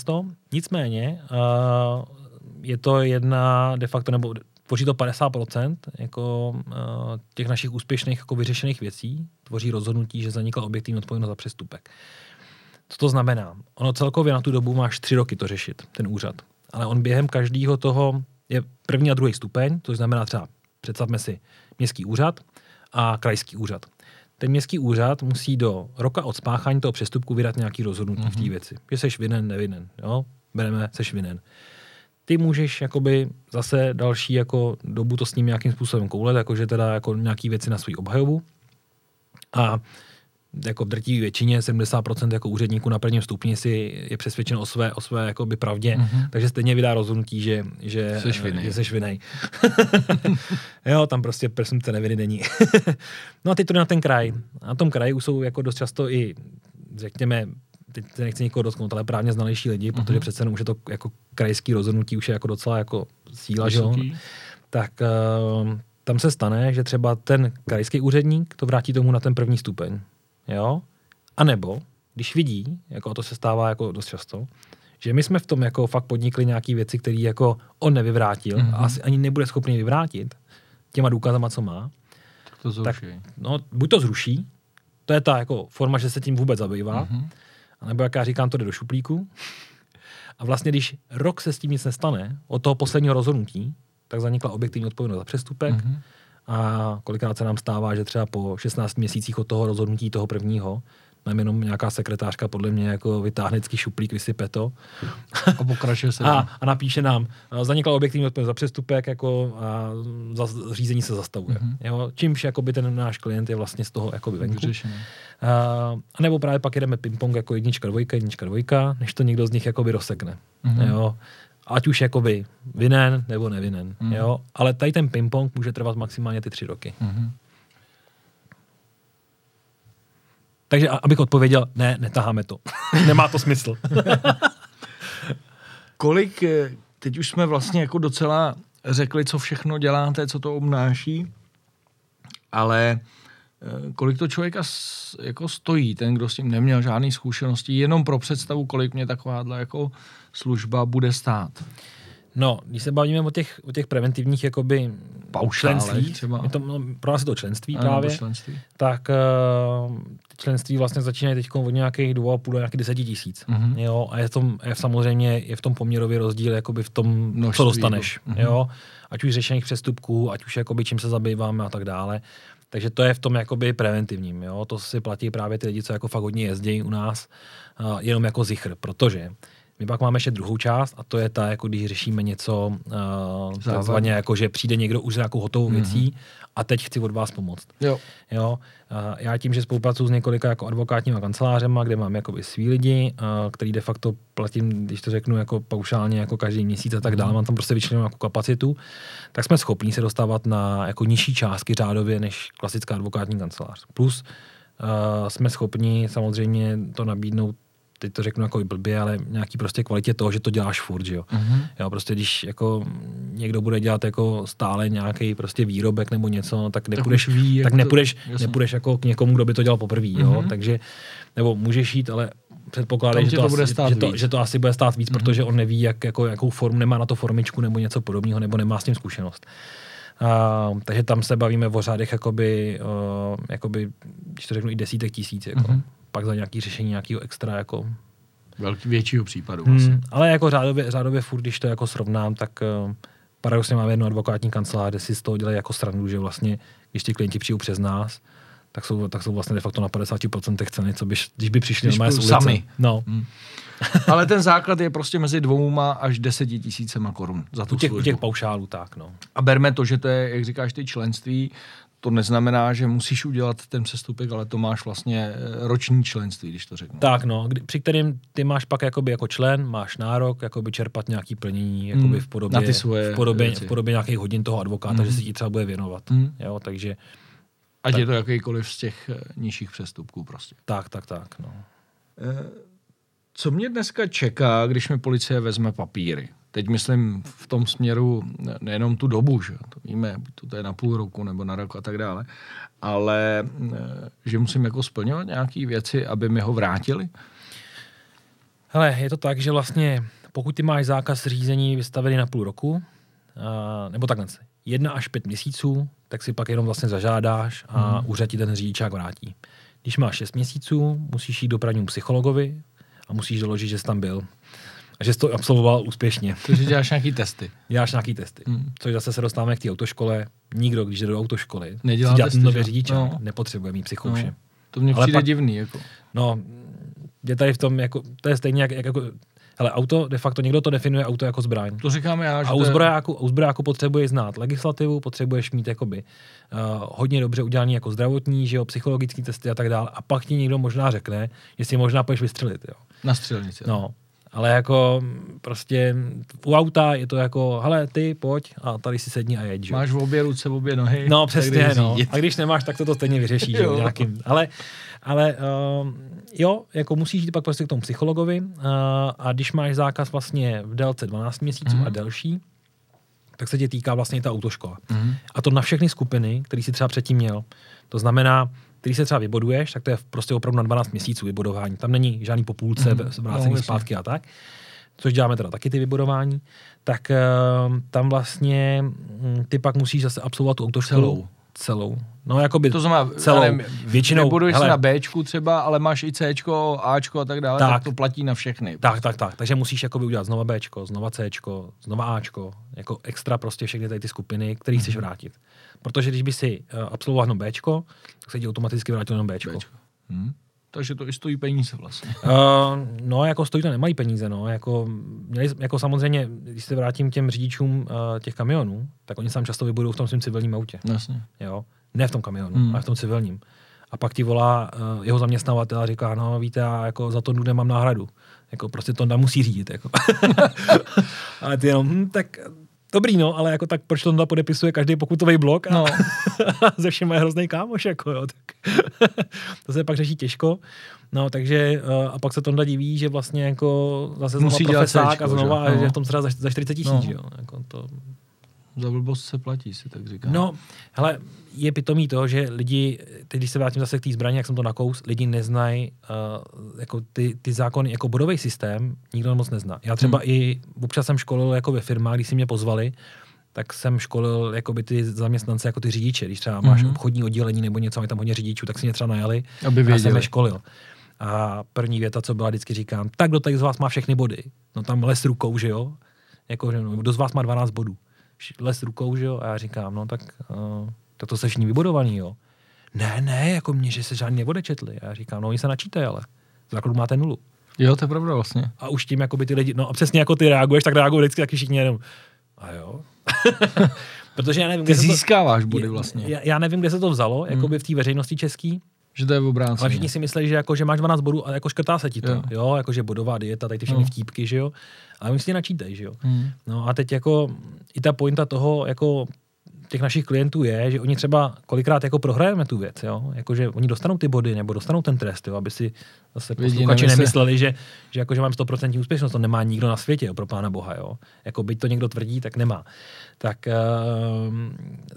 Nicméně uh, je to jedna de facto, nebo tvoří to 50% jako, uh, těch našich úspěšných jako vyřešených věcí, tvoří rozhodnutí, že zanikla objektivní odpovědnost za přestupek. Co to znamená? Ono celkově na tu dobu máš tři roky to řešit, ten úřad. Ale on během každého toho je první a druhý stupeň, to znamená třeba, představme si, městský úřad a krajský úřad. Ten městský úřad musí do roka od spáchání toho přestupku vydat nějaký rozhodnutí mm-hmm. v té mhm. věci. Že seš vinen, nevinen. Jo? Bereme, seš vinen. ty můžeš jakoby zase další jako dobu to s ním nějakým způsobem koulet, jakože teda jako nějaký věci na svůj obhajobu. A jako v drtivé většině 70% jako úředníků na prvním stupni si je přesvědčeno o své, o své jakoby pravdě, mm-hmm. takže stejně vydá rozhodnutí, že, že, Seš vinej. že vinej. jo, tam prostě presumpce neviny není. no a teď to na ten kraj. Na tom kraji už jsou jako dost často i, řekněme, teď nechci nikoho dotknout, ale právně znalejší lidi, mm-hmm. protože přece jenom už je to jako krajský rozhodnutí, už je jako docela jako síla, že tak uh, tam se stane, že třeba ten krajský úředník to vrátí tomu na ten první stupeň. Jo? A nebo, když vidí, jako to se stává jako dost často, že my jsme v tom jako fakt podnikli nějaké věci, které jako on nevyvrátil mm-hmm. a asi ani nebude schopný vyvrátit těma důkazama, co má, To zruší. no, buď to zruší, to je ta jako forma, že se tím vůbec zabývá, mm-hmm. Mhm. a nebo jak já říkám, to jde do šuplíku. A vlastně, když rok se s tím nic nestane, od toho posledního rozhodnutí, tak zanikla objektivní odpovědnost za přestupek. Mm-hmm. A kolikrát se nám stává, že třeba po 16 měsících od toho rozhodnutí toho prvního, nám jenom nějaká sekretářka podle mě jako vytáhne vždycky šuplík, vysype to A pokračuje se. a, a napíše nám, a zanikla objektivní odpovědnost za přestupek jako a za, řízení se zastavuje. Mhm. Mm-hmm. Jo? Čímž jakoby ten náš klient je vlastně z toho jakoby venku. Uh, a nebo právě pak jedeme ping-pong jako jednička, dvojka, jednička, dvojka, než to někdo z nich jakoby rozsekne. Mhm. Mm-hmm. Jo? Ať už jakoby vinen nebo nevinen. Mm-hmm. Jo? Ale tady ten ping-pong může trvat maximálně ty tři roky. Mhm. Takže abych odpověděl, ne, netaháme to. Nemá to smysl. Kolik, eh, teď už jsme vlastně jako docela řekli, co všechno děláte, co to obnáší, ale eh, kolik to člověka jako stojí, ten, kdo s tím neměl žádné zkušenosti, jenom pro představu, kolik mě takováhle jako služba bude stát. No, když se bavíme o těch, o těch preventivních jakoby členství, třeba. je to, no, pro nás je to členství Ano, právě, členství. tak uh, členství vlastně začínají teď od nějakých dvou a půl do nějakých deseti tisíc. Mhm. Jo, a je, v tom, je v samozřejmě je v tom poměrový rozdíl jakoby v tom, Množství, co dostaneš. mhm. Jo, ať už řešených přestupků, ať už jakoby čím se zabýváme a tak dále. Takže to je v tom jakoby preventivním. Jo? To si platí právě ty lidi, co jako fakt hodně jezdí u nás, uh, jenom jako zichr, protože my pak máme ještě druhou část a to je ta, jako když řešíme něco uh, takzvaně, jako že přijde někdo už s nějakou hotovou věcí a teď chci od vás pomoct. Jo. Jo, a já tím, že spolupracuji s několika jako advokátníma kancelářema, kde mám jakoby svý lidi, a který de facto platím, když to řeknu, jako paušálně jako každý měsíc a tak dále, mám tam prostě vyčleněnou jako kapacitu, tak jsme schopni se dostávat na jako nižší částky řádově než klasická advokátní kancelář. Plus uh, jsme schopni samozřejmě to nabídnout teď to řeknu jako blbě, ale nějaký prostě kvalitě toho, že to děláš furt, že jo. Mhm. Jo, prostě když jako někdo bude dělat jako stále nějaký prostě výrobek nebo něco, tak nepůjdeš, už ví, tak to- nepůjdeš, jasně. nepůjdeš jako k někomu, kdo by to dělal poprvé, jo. Mhm. Takže, nebo můžeš jít, ale předpokládej, Tam že to, to asi, bude stát že, to, víc. že to asi bude stát víc, Mhm. protože on neví, jak, jako, jakou formu, nemá na to formičku nebo něco podobného, nebo nemá s tím zkušenost. Uh, takže tam se bavíme o řádech, jakoby, uh, jakoby, když to řeknu, i desítek tisíc. Jako. Mhm. Pak za nějaký řešení nějakého extra jako Velký, většího případu vlastně. Hmm, ale jako řádově, řádově furt, když to jako srovnám, tak uh, paradoxně máme jednu advokátní kancelář, kde si z toho dělají jako srandu, že vlastně, když ti klienti přijdou přes nás, tak jsou, tak jsou vlastně de facto na 50% ceny, co by, když by přišli Když normálně sami. No. Ale ten základ je prostě mezi dvouma až deseti tisícema korun za tu U těch, u službu. těch paušálů tak, no. A berme to, že to je, jak říkáš, ty členství, to neznamená, že musíš udělat ten přestupek, ale to máš vlastně eh, roční členství, když to řeknu. Tak no, kdy, při kterým ty máš pak jakoby jako člen, máš nárok jakoby čerpat nějaký plnění jakoby Hmm, v podobě, na ty svoje v podobě, věci. v podobě nějakých hodin toho advokáta, Hmm. že si ti třeba bude věnovat. Hmm. Jo, takže Ať tak. je to jakýkoliv z těch eh, nižších přestupků prostě. tak, tak, tak, no. Co mě dneska čeká, když mi policie vezme papíry? Teď myslím v tom směru ne- nejenom tu dobu, že to víme, to je na půl roku nebo na rok a tak dále, ale eh, že musím jako splňovat nějaké věci, aby mi ho vrátili? Hele, je to tak, že vlastně pokud ty máš zákaz řízení vystavený na půl roku, a, nebo takhle, jedna až pět měsíců, tak si pak jenom vlastně zažádáš a hmm. úřad ti ten řidičák vrátí. Když máš šest měsíců, musíš jít do právnímu psychologovi a musíš doložit, že jsi tam byl. A že jsi to absolvoval úspěšně. Takže děláš nějaký testy. Děláš nějaký testy. Hmm. Což zase se dostáváme k té autoškole. Nikdo, když jde do autoškoly, Nedělá dělat testy, nově že? řidičák, No. nepotřebuje mít psychouše. No, to Ale přijde pak- divný. Jako. No, je tady v tom, jako, to je stejně jak, jak jako, hele, auto, de facto někdo to definuje auto jako zbraň. To říkám já, že A u zbrojáku, u zbrojáku potřebuješ znát legislativu, potřebuješ mít jakoby uh, hodně dobře udělaný jako zdravotní, že jo, psychologický testy a tak dále. A pak ti někdo možná řekne, že si možná půjdeš vystřelit, jo. Na střelnici. No, ale jako prostě u auta je to jako, hele, ty pojď a tady si sedni a jeď, že? Máš v obě ruce, v obě nohy. No přesně, no. A když nemáš, tak to to stejně vyřeší, že jo, nějakým. Ale, ale uh, jo, jako musíš jít pak prostě k tomu psychologovi uh, a když máš zákaz vlastně v délce 12 měsíců Mhm. a delší, tak se tě týká vlastně ta autoškola. Mhm. A to na všechny skupiny, který si třeba předtím měl. To znamená, který se třeba vyboduješ, tak to je prostě opravdu na 12 měsíců vybudování. Tam není žádný popůlce. No, vrácení jasně. zpátky a tak. Což děláme teda taky ty vybudování. Tak uh, tam vlastně mm, ty pak musíš zase absolvovat tu autoškolu. Celou. No, jakoby To znamená, celou. nevím, Většinou, nebuduješ se hele, na Bčku třeba, ale máš i Cčko, Ačko a tak dále, tak, Tak. tak to platí na všechny. Tak, tak, tak. Takže musíš jakoby udělat znova Bčko, znova Cčko, znova Ačko, jako extra prostě všechny tady ty skupiny, které Mhm. chceš vrátit. Protože když by si uh, absolvoval jenom Bčko, tak se ti automaticky vrátil jenom Bčko. Bčko. Hm? Takže to i stojí peníze vlastně. Uh, no, jako stojí to nemají peníze, no. Jako, měli, jako samozřejmě, když se vrátím k těm řidičům uh, těch kamionů, tak oni sám často vybudou v tom svém civilním autě. Jasně. Jo? Ne v tom kamionu, Hmm. ale v tom civilním. A pak ti volá uh, jeho zaměstnavatel a říká, no víte, já jako za to nemám náhradu. Jako prostě to musí řídit. Jako. ale ty jenom, hm, tak dobrý, no, ale jako tak proč to podepisuje každý pokutový blok a No. ze všem je hrozný kámoš, jako jo, tak to se pak řeší těžko. No, takže uh, a pak se Tonda diví, že vlastně jako zase Musí dělat profesák a znova, že? No. že v tom třeba za, za 40 tisíc, No. jo. Jako to, Za blbost se platí, si tak říká. No, hele, je pitomý to, že lidi, teď když se vrátím zase k té zbraně, jak jsem to nakous, lidi neznají uh, jako ty, ty zákony, jako bodový systém, nikdo moc nezná. Já třeba hmm. i občas jsem školil jako ve firmách, když si mě pozvali, tak jsem školil jakoby ty zaměstnance, jako ty řidiče. Když třeba máš Mhm. obchodní oddělení nebo něco, mají tam hodně řidičů, tak si mě třeba najali. Aby Já jsem je školil. A první věta, co byla, vždycky říkám, tak kdo tady z vás má všechny body? No tam les rukou, že jo? Jako, že no, kdo z vás má 12 bodů? Les rukou, že jo? A já říkám, no tak, uh, tak to se všichni vybudovaný, jo? Ne, ne, jako mě, že se žádný neodečetli. A já říkám, no oni se načítají, ale v základu máte nulu. Jo, to je pravda vlastně. A už tím, jako by ty lidi, no a přesně jako ty reaguješ, tak reagují vždycky taky všichni jenom, a jo? Protože já nevím, Ty kde se to, získáváš body vlastně. já, já, nevím, kde se to vzalo, hmm. jako by v té veřejnosti český, Že to je v obráceně. ale všichni si myslí, že, jako, že máš 12 bodů a jako škrtá se ti to. Jo. Jo, jo jako že bodová dieta, tady ty všechny No. vtípky, že jo. Ale oni si načítají, že jo. Hmm. No a teď jako i ta pointa toho, jako těch našich klientů je, že oni třeba kolikrát jako prohrajeme tu věc, jo? Jako, že oni dostanou ty body nebo dostanou ten trest, jo? aby si zase posluchači nemysleli, že, že, jako, že mám 100% úspěšnost, to nemá nikdo na světě, jo, pro pána boha, jo? Jako byť to někdo tvrdí, tak nemá. Tak uh,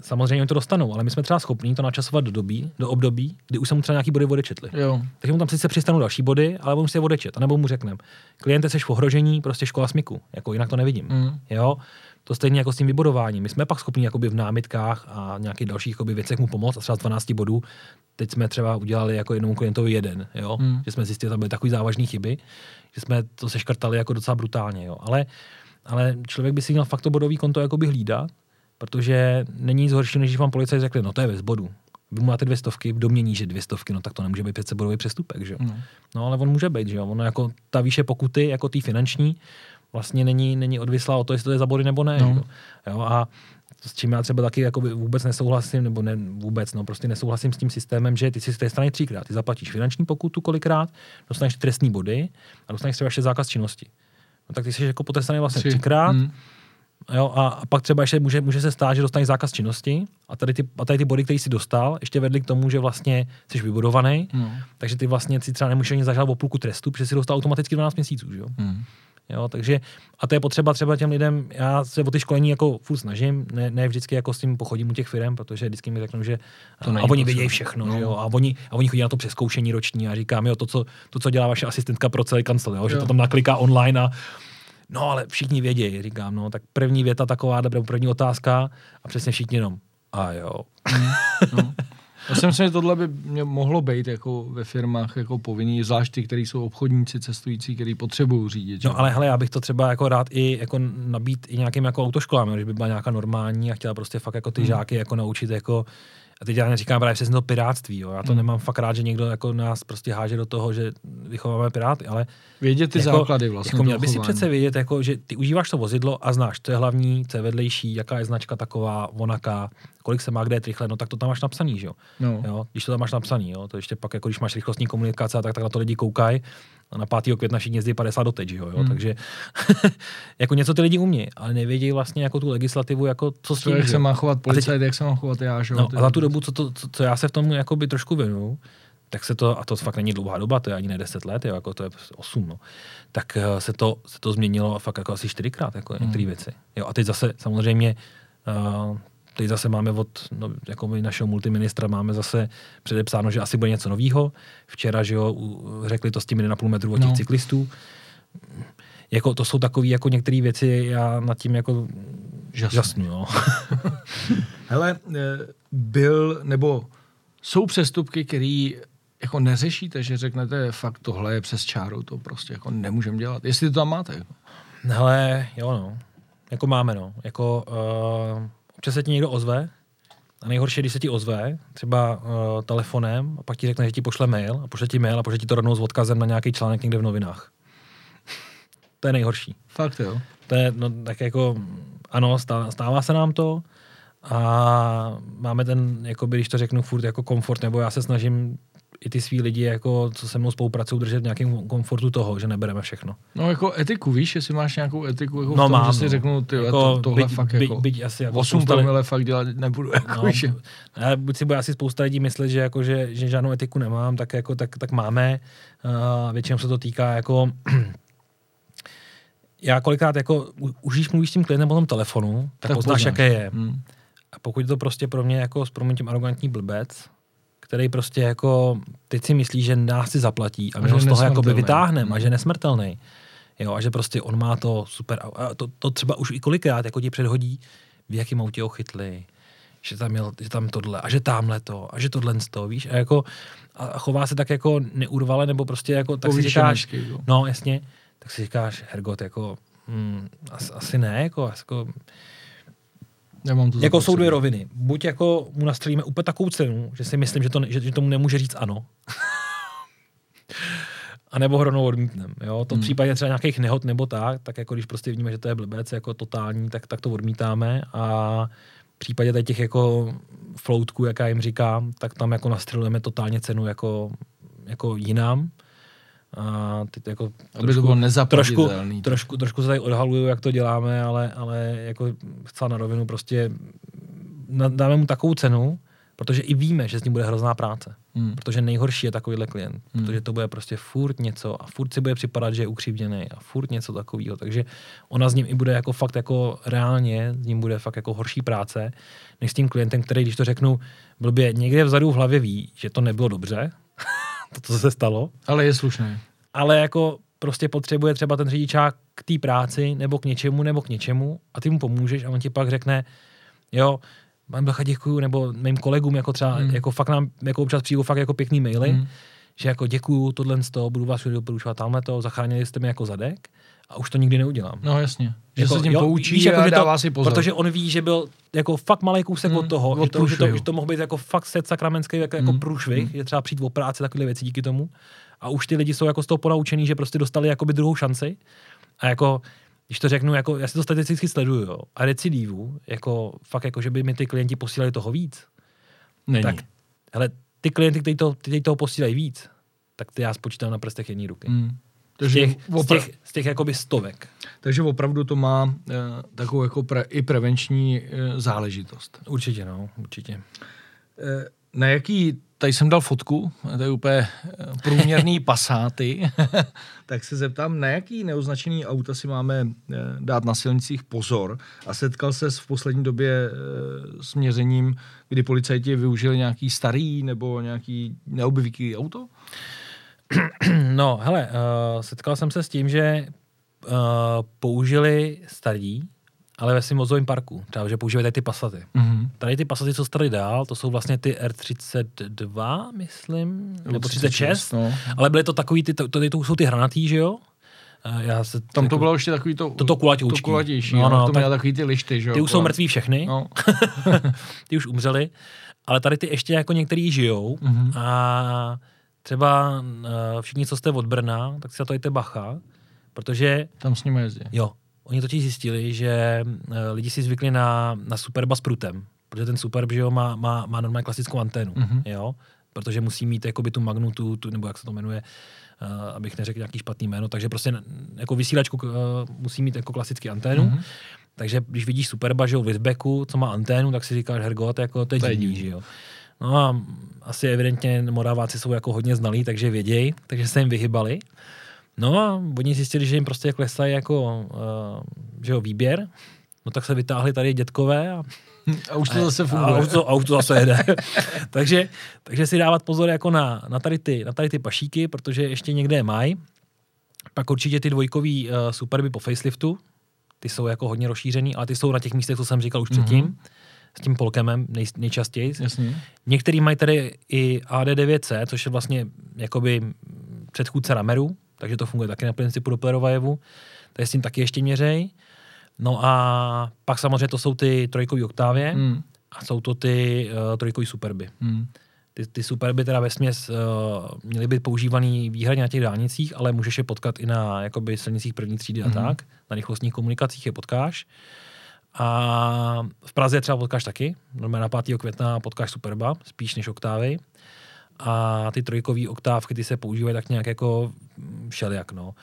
samozřejmě oni to dostanou, ale my jsme třeba schopní to načasovat do, doby, do období, kdy už se mu třeba nějaký body odečetli. Jo. Takže mu tam sice přistanou další body, ale on si je odečet. A nebo mu řekneme, kliente, seš v ohrožení, prostě škola smyku. Jako jinak to nevidím. Mm. Jo? To stejně jako s tím vybudováním. My jsme pak schopni jakoby v námitkách a nějakých dalších jakoby věcech mu pomoct a třeba z 12 bodů. Teď jsme třeba udělali jako jednomu klientovi jeden, jo? Hmm. že jsme zjistili, že tam byly takový závažné chyby, že jsme to seškrtali jako docela brutálně. Jo? Ale, ale člověk by si měl fakt to bodový konto jakoby hlídat, protože není nic horšího, než když vám policajt řekli, no to je bez bodu. Vy mu máte dvě stovky v domění, že dvě stovky, no tak to nemůže být přece bodový přestupek, že jo. No. No ale on může být, že jo. Ono jako ta výše pokuty, jako ty finanční, vlastně není, není odvislá o to, jestli to je za body nebo ne. No. No. Jo? A s čím já třeba taky jakoby vůbec nesouhlasím, nebo ne vůbec, no prostě nesouhlasím s tím systémem, že ty si z té strany třikrát. Ty zaplatíš finanční pokutu kolikrát, dostaneš trestní body a dostaneš třeba ještě zákaz činnosti. No tak ty jsi jako potrestaný vlastně Tři. třikrát, Mm. Jo, a, a pak třeba ještě může, může se stát, že dostaneš zákaz činnosti a tady ty, a tady ty body, které jsi dostal, ještě vedly k tomu, že vlastně jsi vybudovaný, No. takže ty vlastně si třeba nemůžeš ani zažádat o půlku trestu, protože si dostal automaticky 12 měsíců. Že jo? Mm. Jo, takže, a to je potřeba třeba těm lidem, já se o ty školení jako furt snažím, ne, ne vždycky jako s tím pochodím u těch firm, protože vždycky mi řeknou, že To a, a oni vědějí všechno, No. že jo, a oni, a oni chodí na to přeskoušení roční a říkám, jo, to, co, to, co dělá vaše asistentka pro celý kancel, jo, že Jo. to tam nakliká online a No, ale všichni vědějí, říkám, no, tak první věta taková, nebo první otázka a přesně všichni jenom, a jo. No. Já si myslím, že tohle by mě mohlo být jako ve firmách jako povinný, zvlášť ty, který jsou obchodníci, cestující, který potřebují řídit. že? No ale hele, já bych to třeba jako rád i jako nabít i nějakým jako autoškolám, když by byla nějaká normální a chtěla prostě fakt jako ty Hmm. žáky jako naučit jako A teď já neříkám právě přesně to piráctví, jo. Já to hmm. nemám fakt rád, že někdo jako nás prostě háže do toho, že vychováme piráty, ale... Vědět ty jako, základy vlastně. Jako měl by si přece vědět, jako, že ty užíváš to vozidlo a znáš, co je hlavní, co je vedlejší, jaká je značka taková, onaká, kolik se má kde je rychle, no tak to tam máš napsaný, že jo. No. jo. Když to tam máš napsaný, jo. To ještě pak, jako když máš rychlostní komunikace, tak, tak na to lidi koukají. A na 5. května všichni jezdí 50 do teď, jo. jo. Hmm. Takže jako něco ty lidi umí, ale nevědí vlastně jako tu legislativu, jako co s tím. jak se má chovat policajt, jak se má chovat já, že jo. No, a za tu dobu, co, to, co, co, já se v tom jakoby trošku věnu, tak se to, a to fakt není dlouhá doba, to je ani ne 10 let, jo, jako to je 8, no, tak eh, se to, se to změnilo fakt jako asi čtyřikrát, jako hmm. některé věci. Jo, a teď zase samozřejmě uh, teď zase máme od no, jako našeho multiministra máme zase předepsáno, že asi bude něco nového. Včera, že jo, řekli to s na půl metru od těch no. cyklistů. Jako, to jsou takové jako některé věci, já nad tím jako žasnu. žasnu jo. Hele, eh, byl, nebo jsou přestupky, které jako neřešíte, že řeknete, fakt tohle je přes čáru, to prostě jako nemůžeme dělat. Jestli to tam máte. Jako. Hele, jo no. Jako máme no. Jako, uh, občas se ti někdo ozve, a nejhorší, když se ti ozve, třeba uh, telefonem, a pak ti řekne, že ti pošle mail, a pošle ti mail a pošle ti to rovnou s odkazem na nějaký článek někde v novinách. to je nejhorší. Fakt jo. To je, no, tak jako, ano, stává, stává se nám to a máme ten, jakoby, když to řeknu, furt jako komfort, nebo já se snažím i ty svý lidi, jako, co se mnou spolupracují, držet v nějakém komfortu toho, že nebereme všechno. No jako etiku, víš, jestli máš nějakou etiku, jako no, v tom, mám, že si no. řeknu, ty jako, to, tohle byť, fakt jako, byť, asi jako 8 promile fakt dělat nebudu. Jako, no, že... buď si bude asi spousta lidí myslet, že, jako, že, že žádnou etiku nemám, tak, jako, tak, tak máme. Uh, většinou se to týká jako já kolikrát jako, už když mluvíš s tím klientem po tom telefonu, tak, tak poznáš, poznáš, jaké je. Hmm. A pokud je to prostě pro mě jako s proměnitím arrogantní blbec, který prostě jako teď si myslí, že nás si zaplatí a my ho z toho jakoby vytáhneme hmm. a že je nesmrtelný. Jo, a že prostě on má to super, a to, to třeba už i kolikrát jako ti předhodí, v jakém autě ho chytli, že tam, měl, že tam tohle, a že tamhle to, a že tohle to, víš, a jako a chová se tak jako neurvale, nebo prostě jako, tak si říkáš, no jasně, tak si říkáš, Hergot, jako, hmm, asi, asi ne, jako, jako Nemám to jako jsou dvě roviny. Buď jako mu nastřelíme úplně takovou cenu, že si myslím, že, to, že, že tomu nemůže říct ano. a nebo ho rovnou odmítneme. Jo? To v hmm. případě třeba nějakých nehod nebo tak, tak jako když prostě vidíme, že to je blbec jako totální, tak, tak to odmítáme a v případě těch jako floutků, jak já jim říkám, tak tam jako nastřelujeme totálně cenu jako, jako jinám. A teď jako Aby trošku, to bylo trošku, trošku, trošku se tady odhaluju, jak to děláme, ale, ale jako chci na rovinu prostě dáme mu takovou cenu, protože i víme, že s ním bude hrozná práce. Hmm. Protože nejhorší je takovýhle klient. Hmm. Protože to bude prostě furt něco a furt si bude připadat, že je ukřivděný a furt něco takového. Takže ona s ním i bude jako fakt jako reálně, s ním bude fakt jako horší práce, než s tím klientem, který, když to řeknu blbě, někde vzadu v hlavě ví, že to nebylo dobře, to, co se stalo. Ale je slušný. Ale jako prostě potřebuje třeba ten řidičák k té práci nebo k něčemu nebo k něčemu a ty mu pomůžeš a on ti pak řekne, jo, mám Bacha děkuju, nebo mým kolegům jako třeba, hmm. jako fakt nám, jako občas přijdu fakt jako pěkný maily, hmm. že jako děkuju, tohle z toho, budu vás doporučovat tamhle to, zachránili jste mi jako zadek a už to nikdy neudělám. No jasně. Že jako, se tím jo, poučí víš, jako, dává to, si pozor. Protože on ví, že byl jako fakt malý kousek hmm, od toho, od že, to, že, to, že to mohl být jako fakt set sakramenský jako, jako hmm. průšvih, hmm. že třeba přijít o práci, takové věci díky tomu. A už ty lidi jsou jako z toho ponaučený, že prostě dostali jakoby druhou šanci. A jako, když to řeknu, jako, já si to statisticky sleduju, jo, a recidivu, jako fakt jako, že by mi ty klienti posílali toho víc. Není. Tak, hele, ty klienty, kteří to, kteří toho posílají víc, tak ty já spočítám na prstech jedné ruky. Hmm. Z těch, opra- z těch, z těch jakoby stovek. Takže opravdu to má uh, takovou jako pre, i prevenční uh, záležitost. Určitě, no, určitě. Uh, na jaký, tady jsem dal fotku, to je úplně průměrný pasáty, tak se zeptám, na jaký neoznačený auta si máme dát na silnicích pozor a setkal se v poslední době s měřením, kdy policajti využili nějaký starý nebo nějaký neobvyklý auto? No, hele, uh, setkal jsem se s tím, že uh, použili starý, ale ve vozovém parku. Třeba, že používají tady ty pasaty. Mm-hmm. Tady ty pasaty, co tady dál, to jsou vlastně ty R32, myslím, nebo 36, no. ale byly to takový, ty, to, to, to jsou ty hranatý, že jo? Uh, já se, Tam to bylo ještě takový to, toto kulatoučký. to kulatější. No, No, no, to tak- měla takový ty lišty, že jo? Ty už jsou mrtví všechny, No. ty už umřeli, ale tady ty ještě jako některý žijou Mhm. a třeba uh, všichni, co jste od Brna, tak si na to jděte bacha, protože Tam s nimi jezdí. jo, oni totiž zjistili, že uh, lidi si zvykli na, na Superba s prutem, protože ten Superb, že jo, má, má, má normálně klasickou anténu, Mhm. jo, protože musí mít jakoby tu magnutu, tu, nebo jak se to jmenuje, uh, abych neřekl nějaký špatný jméno, takže prostě jako vysílačku uh, musí mít jako klasický anténu, Mhm. takže když vidíš Superba, že jo, Withbacku, co má anténu, tak si říkáš, hergot, jako to je To je divný. že jo. No a asi evidentně Moraváci jsou jako hodně znalí, takže vědějí, takže se jim vyhybali. No a oni zjistili, že jim prostě klesají jako uh, že jo, výběr, no tak se vytáhli tady dětkové a, A už to zase a, funguje. už, to, a už to zase jede. takže, takže si dávat pozor jako na, na, tady ty, na tady ty pašíky, protože ještě někde je mají. Pak určitě ty dvojkový uh, superby po faceliftu, ty jsou jako hodně rozšířený, ale ty jsou na těch místech, co jsem říkal už předtím, Mhm. S tím polkemem nej, nejčastěji. Jasně. Některý mají tady i AD9C, což je vlastně jakoby předchůdce Rameru, takže to funguje taky na principu Dopplerova jevu, takže s tím taky ještě měřej. No a pak samozřejmě to jsou ty trojkový oktávě Hmm. a jsou to ty uh, trojkový superby. Hmm. Ty, ty superby teda ve směs uh, měly být používaný výhradně na těch dálnicích, ale můžeš je potkat i na jakoby silnicích první třídy a Mhm. tak. Na rychlostních komunikacích je potkáš. A v Praze třeba potkáš taky. Normálně na 5. května potkáš Superba, spíš než oktávy. A ty trojkový oktávky, ty se používají tak nějak jako mm, všelijak, no.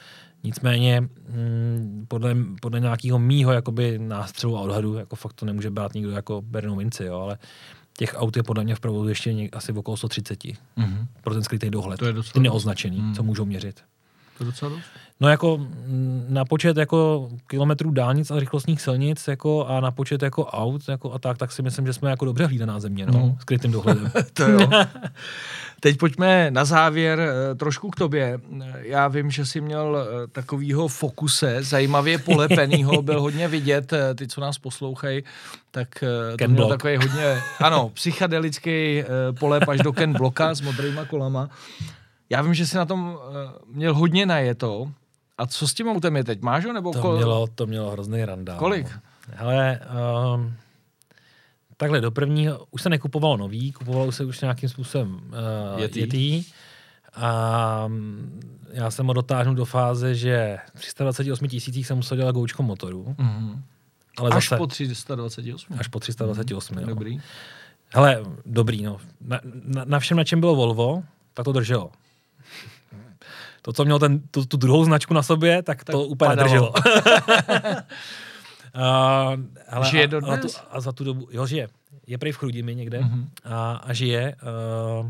Nicméně mm, podle, podle nějakého mýho jakoby nástřelu a odhadu, jako fakt to nemůže brát nikdo jako bernou minci, jo, ale těch aut je podle mě v provozu ještě něk, asi v okolo 130 Mhm. pro ten skrytý dohled. To je docela Ty neoznačený, Hmm. co můžou měřit. To je docela dost. No jako na počet jako kilometrů dálnic a rychlostních silnic jako a na počet jako aut jako a tak, tak si myslím, že jsme jako dobře hlídaná země, no, No. skrytým dohledem. To jo. Teď pojďme na závěr eh, trošku k tobě. Eh, Já vím, že jsi měl eh, takovýho fokuse, zajímavě polepenýho, byl hodně vidět, ty, co nás poslouchají, tak to Ken měl Block. takový hodně, ano, psychedelický polep až do Ken Bloka s modrýma kolama. Já vím, že jsi na tom eh, měl hodně najeto. A co s tím autem je teď? Máš ho nebo To kol- mělo, to mělo hrozný randál. kolik? No. Hele, um, takhle do prvního, už se nekupovalo nový, kupovalo se už nějakým způsobem uh, Yeti. Yeti. A mm, já jsem ho dotáhnul do fáze, že v 328 tisících jsem musel dělat goučko motoru, Mhm. ale Až zase po 328. až po 328. No. Dobrý. Hele, dobrý, no. Na, na, na všem, na čem bylo Volvo, tak to drželo. To, co mělo ten, tu, tu druhou značku na sobě, tak, tak to úplně padalo. nedrželo. uh, ale Žije a, a, tu, a za tu dobu, jo, žije. Je prej v Chrudimi někde Mhm. a, a žije. Uh,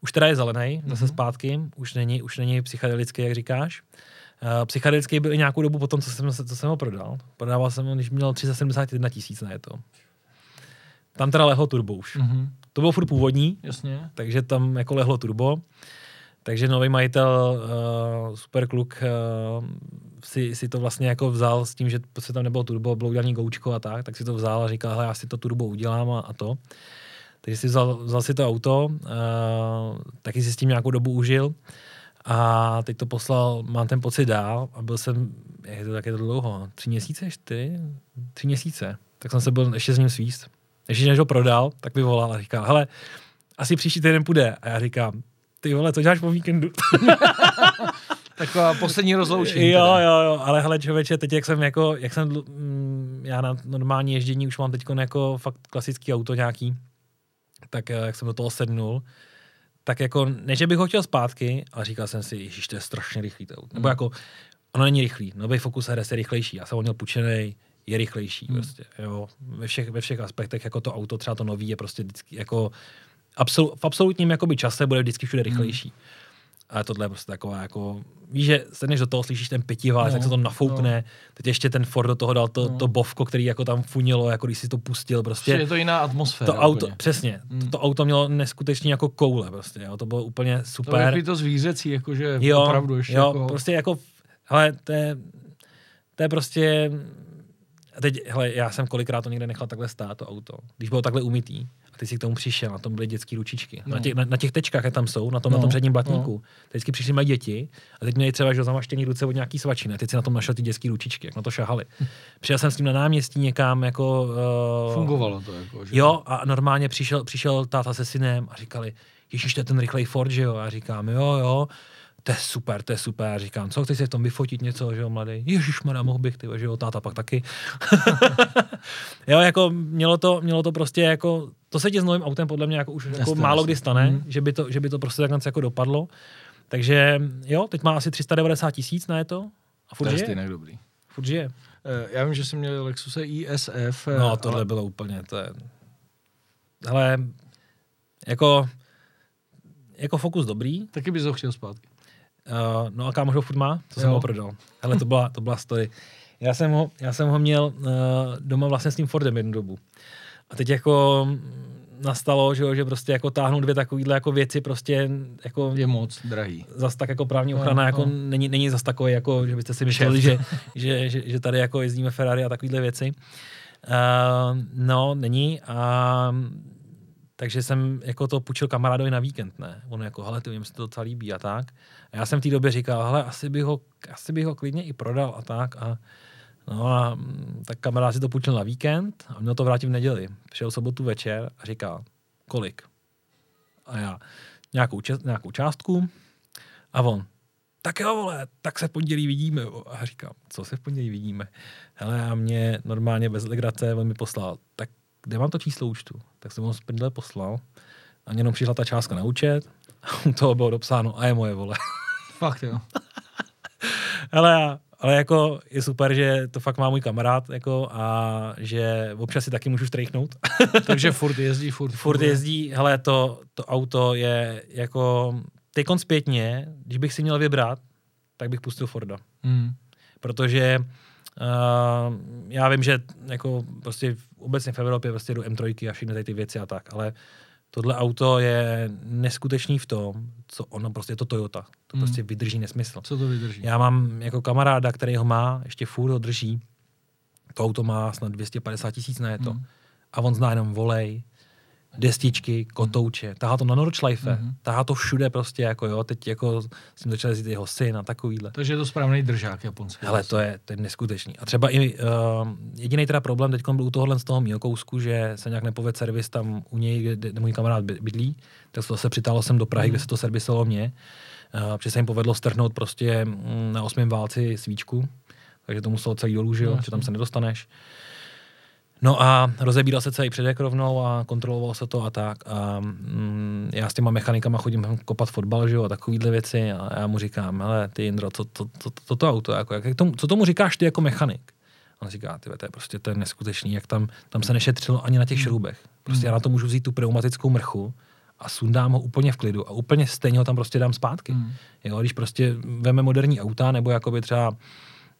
už teda je zelený, zase Mhm. zpátky, už není, už není psychedelický, jak říkáš. Uh, psychedelický byl i nějakou dobu potom, co jsem, se- co jsem ho prodal. Prodával jsem ho, když měl 371 tisíc na je to. Tam teda lehlo turbo už. Mhm. To bylo furt původní, Jasně. takže tam jako lehlo turbo. Takže nový majitel, uh, super kluk, uh, si, si, to vlastně jako vzal s tím, že prostě tam nebylo turbo, bylo udělaný goučko a tak, tak si to vzal a říkal, hele, já si to turbo udělám a, a to. Takže si vzal, vzal si to auto, uh, taky si s tím nějakou dobu užil a teď to poslal, mám ten pocit dál a byl jsem, je to, je to dlouho, tři měsíce, čtyři, tři měsíce, tak jsem se byl ještě s ním svíst. Ještě než ho prodal, tak mi volal a říkal, hele, asi příští týden půjde. A já říkám, ty vole, co děláš po víkendu? Taková poslední rozloučení. jo, jo, jo, ale hele člověče, teď jak jsem jako, jak jsem, mm, já na normální ježdění už mám teď jako fakt klasický auto nějaký, tak eh, jak jsem do toho sednul, tak jako, ne, že bych ho chtěl zpátky, ale říkal jsem si, ježiš, to je strašně rychlý to auto. Nebo Hmm. jako, ono není rychlý, nový Focus RS je rychlejší, já jsem ho měl půjčený, je rychlejší Hmm. prostě, jo, ve všech, ve všech aspektech, jako to auto, třeba to nový je prostě vždycky jako, absol, v absolutním jakoby čase bude vždycky všude rychlejší. Ale tohle je prostě taková jako, víš, že sedneš do toho, slyšíš ten pětivál, No, jak se to nafoukne, teď ještě ten Ford do toho dal to, No. to bovko, který jako tam funilo, jako když si to pustil, Prostě je to jiná atmosféra. to auto, úplně. přesně, Mm. to, to auto mělo neskutečně jako koule prostě, jo, to bylo úplně To je super. to zvířecí, jakože jo, opravdu ještě jo, jako... prostě jako, hele, to je, to je prostě A teď, hele, já jsem kolikrát to někde nechal takhle stát, to auto, když bylo takhle umytý. Ty si k tomu přišel, na tom byly dětské ručičky. No. Na, těch, na, na, těch tečkách, jak tam jsou, na tom, no. na tom předním blatníku. No. Teď přišli mají děti a teď měli třeba že zamaštěný ruce od nějaký svačiny. A teď si na tom našel ty dětské ručičky, jak na to šahali. Přijel jsem s tím na náměstí někam, jako... Uh, Fungovalo to, jako, že? Jo, a normálně přišel, přišel táta se synem a říkali, Ježíš, to je ten rychlej Ford, že jo? A říkám, jo, jo to je super, to je super. A říkám, co, chceš si v tom vyfotit něco, že jo, mladý? Ježíš, mohl bych, ty, že jo, táta pak taky. jo, jako mělo to, mělo to prostě jako, to se ti s novým autem podle mě jako už jako málo kdy stane, mm. že, by to, že by to prostě takhle jako dopadlo. Takže jo, teď má asi 390 tisíc na je to. A furt to je stejně dobrý. Furt žije. Eh, já vím, že jsem měl Lexuse ISF. No, tohle ale... bylo úplně, to je... Hele, jako, jako fokus dobrý. Taky bys ho chtěl zpátky. Uh, no a kámoš ho furt má, co jo. jsem ho prodal. Ale to byla, to byla story. Já jsem ho, já jsem ho měl uh, doma vlastně s tím Fordem jednu dobu. A teď jako nastalo, že, že prostě jako táhnu dvě takovýhle jako věci prostě jako... Je moc drahý. Zas tak jako právní ochrana no, jako no. Není, není zas takový, jako, že byste si mysleli, že, že, že, že, tady jako jezdíme Ferrari a takovýhle věci. Uh, no, není. A takže jsem jako to půjčil kamarádovi na víkend, ne? On jako, hele, ty mi se to docela líbí a tak. A já jsem v té době říkal, hele, asi bych, ho, asi bych ho klidně i prodal a tak. A, no a mm, tak kamarád si to půjčil na víkend a měl to vrátit v neděli. Přišel sobotu večer a říká, kolik? A já, nějakou, čas, nějakou částku. A on, tak jo, vole, tak se v pondělí vidíme. A říkám, co se v pondělí vidíme? Hele, a mě normálně bez legrace on mi poslal, tak kde mám to číslo účtu? Tak jsem ho z poslal a jenom přišla ta částka na účet a u toho bylo dopsáno a je moje, vole. Fakt jo. ale, ale jako je super, že to fakt má můj kamarád jako a že občas si taky můžu strejchnout. Takže furt jezdí, furt. Furt jezdí, hele, to, to auto je jako, teďkon zpětně, když bych si měl vybrat, tak bych pustil Forda. Mm. Protože Uh, já vím, že jako prostě obecně v Evropě prostě jdu M3 a všechny tady ty věci a tak, ale tohle auto je neskutečný v tom, co ono prostě je to Toyota. To hmm. prostě vydrží nesmysl. Co to vydrží? Já mám jako kamaráda, který ho má, ještě furt ho drží. To auto má snad 250 tisíc na je to. Hmm. A on zná jenom volej, destičky, kotouče, tahá to na Nordschleife, mm-hmm. tahá to všude prostě, jako jo, teď jako s tím začal jezdit jeho syn a takovýhle. Takže je to správný držák japonský. Ale to je, to je neskutečný. A třeba i uh, jediný teda problém teď byl u tohohle z toho mýho kousku, že se nějak nepoved servis tam u něj, kde, kde můj kamarád bydlí, tak to se přitálo jsem do Prahy, mm-hmm. kde se to servisovalo mě. Uh, protože se jim povedlo strhnout prostě mm, na osmém válci svíčku, takže to muselo celý dolů, že, jo, no, že tam se nedostaneš. No a rozebíral se celý předek rovnou a kontroloval se to a tak. A mm, já s těma mechanikama chodím kopat fotbal, že jo, a takovýhle věci a já mu říkám, hele, ty Jindro, co to, to, to, to auto, jako, jak tomu, co tomu říkáš ty jako mechanik? A on říká, ty to je prostě to je neskutečný, jak tam, tam se nešetřilo ani na těch šroubech. Prostě já na to můžu vzít tu pneumatickou mrchu a sundám ho úplně v klidu a úplně stejně ho tam prostě dám zpátky. Hmm. Jo, když prostě veme moderní auta, nebo jakoby třeba,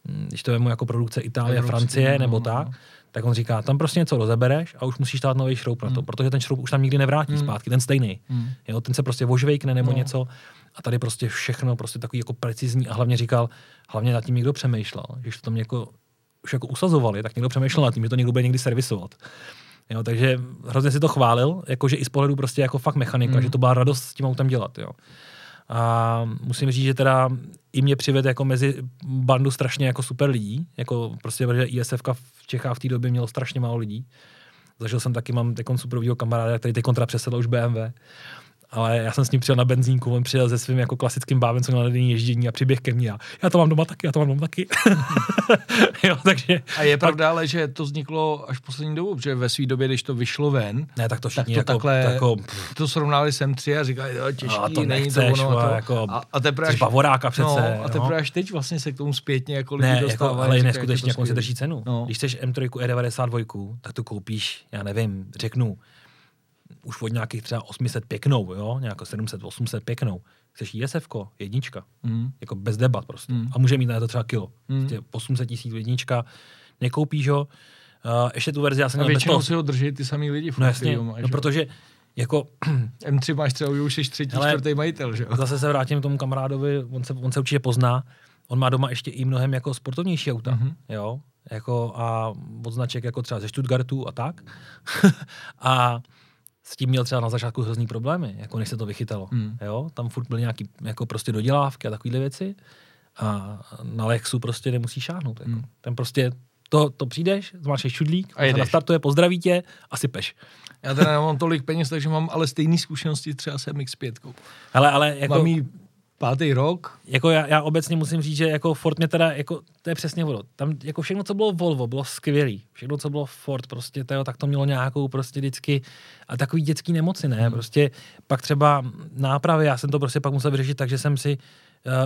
mm, když to vemu jako produkce Itálie, Evropský, Francie, no, nebo no, tak, no tak on říká, tam prostě něco rozebereš a už musíš dát nový šroub na to, mm. protože ten šroub už tam nikdy nevrátí mm. zpátky, ten stejný. Mm. Jo, ten se prostě vožvejkne nebo no. něco a tady prostě všechno prostě takový jako precizní a hlavně říkal, hlavně nad tím někdo přemýšlel, když to tam jako už jako usazovali, tak někdo přemýšlel nad tím, že to někdo bude někdy servisovat. Jo, takže hrozně si to chválil, jakože i z pohledu prostě jako fakt mechanika, mm. že to byla radost s tím autem dělat. Jo. A musím říct, že teda i mě přived jako mezi bandu strašně jako super lidí, jako prostě, protože ISF v Čechách v té době mělo strašně málo lidí. Zažil jsem taky, mám teď superovýho kamaráda, který teď kontra přesedl už BMW ale já jsem s ním přijel na benzínku, on přijel se svým jako klasickým bávencem na denní ježdění a přiběh ke mně a já to mám doma taky, já to mám doma taky. jo, takže, a je pravda, ale že to vzniklo až v poslední dobu, protože ve své době, když to vyšlo ven, ne, tak to tak to jako, takhle, jako, to srovnali sem tři a říkali, jo, těžký, a to není nechceš, to ono. A, to, jako, a, a teprve až, bavoráka přece. No, a teprve no. až teď vlastně se k tomu zpětně jako lidi ne, jako, ale je neskutečně, jak on si drží cenu. No. Když chceš M3 E92, tak to koupíš, já nevím, řeknu, už od nějakých třeba 800 pěknou, jo, nějak 700, 800 pěknou. Chceš ISF, jednička, mm. jako bez debat prostě. Mm. A může mít na to třeba kilo. Mm. Prostě 800 tisíc jednička, nekoupíš ho. Uh, ještě tu verzi já jsem měl bez toho. si ho drží ty samý lidi. No jasně, máš, no protože jako... M3 máš třeba už jsi třetí, čtvrtý majitel, že jo? Zase se vrátím k tomu kamarádovi, on se, on se určitě pozná. on má doma ještě i mnohem jako sportovnější auta, Mhm. jo, jako a od značek jako třeba ze Stuttgartu a tak. a s tím měl třeba na začátku hrozný problémy, jako než se to vychytalo. Mm. Jo? Tam furt byly nějaký jako prostě dodělávky a takovéhle věci. A na Lexu prostě nemusíš šáhnout. Jako. Mm. Ten prostě, to, to přijdeš, máš čudlík, A jedeš. nastartuje, pozdraví tě a sypeš. Já teda nemám tolik peněz, takže mám ale stejné zkušenosti třeba s MX-5. Ale, ale jako, Mám jí pátý rok. jako já, já, obecně musím říct, že jako Ford mě teda, jako, to je přesně ono. Tam jako všechno, co bylo Volvo, bylo skvělý. Všechno, co bylo Ford, prostě to, tak to mělo nějakou prostě vždycky a takový dětský nemoci, ne? Hmm. Prostě pak třeba nápravy, já jsem to prostě pak musel vyřešit tak, že jsem si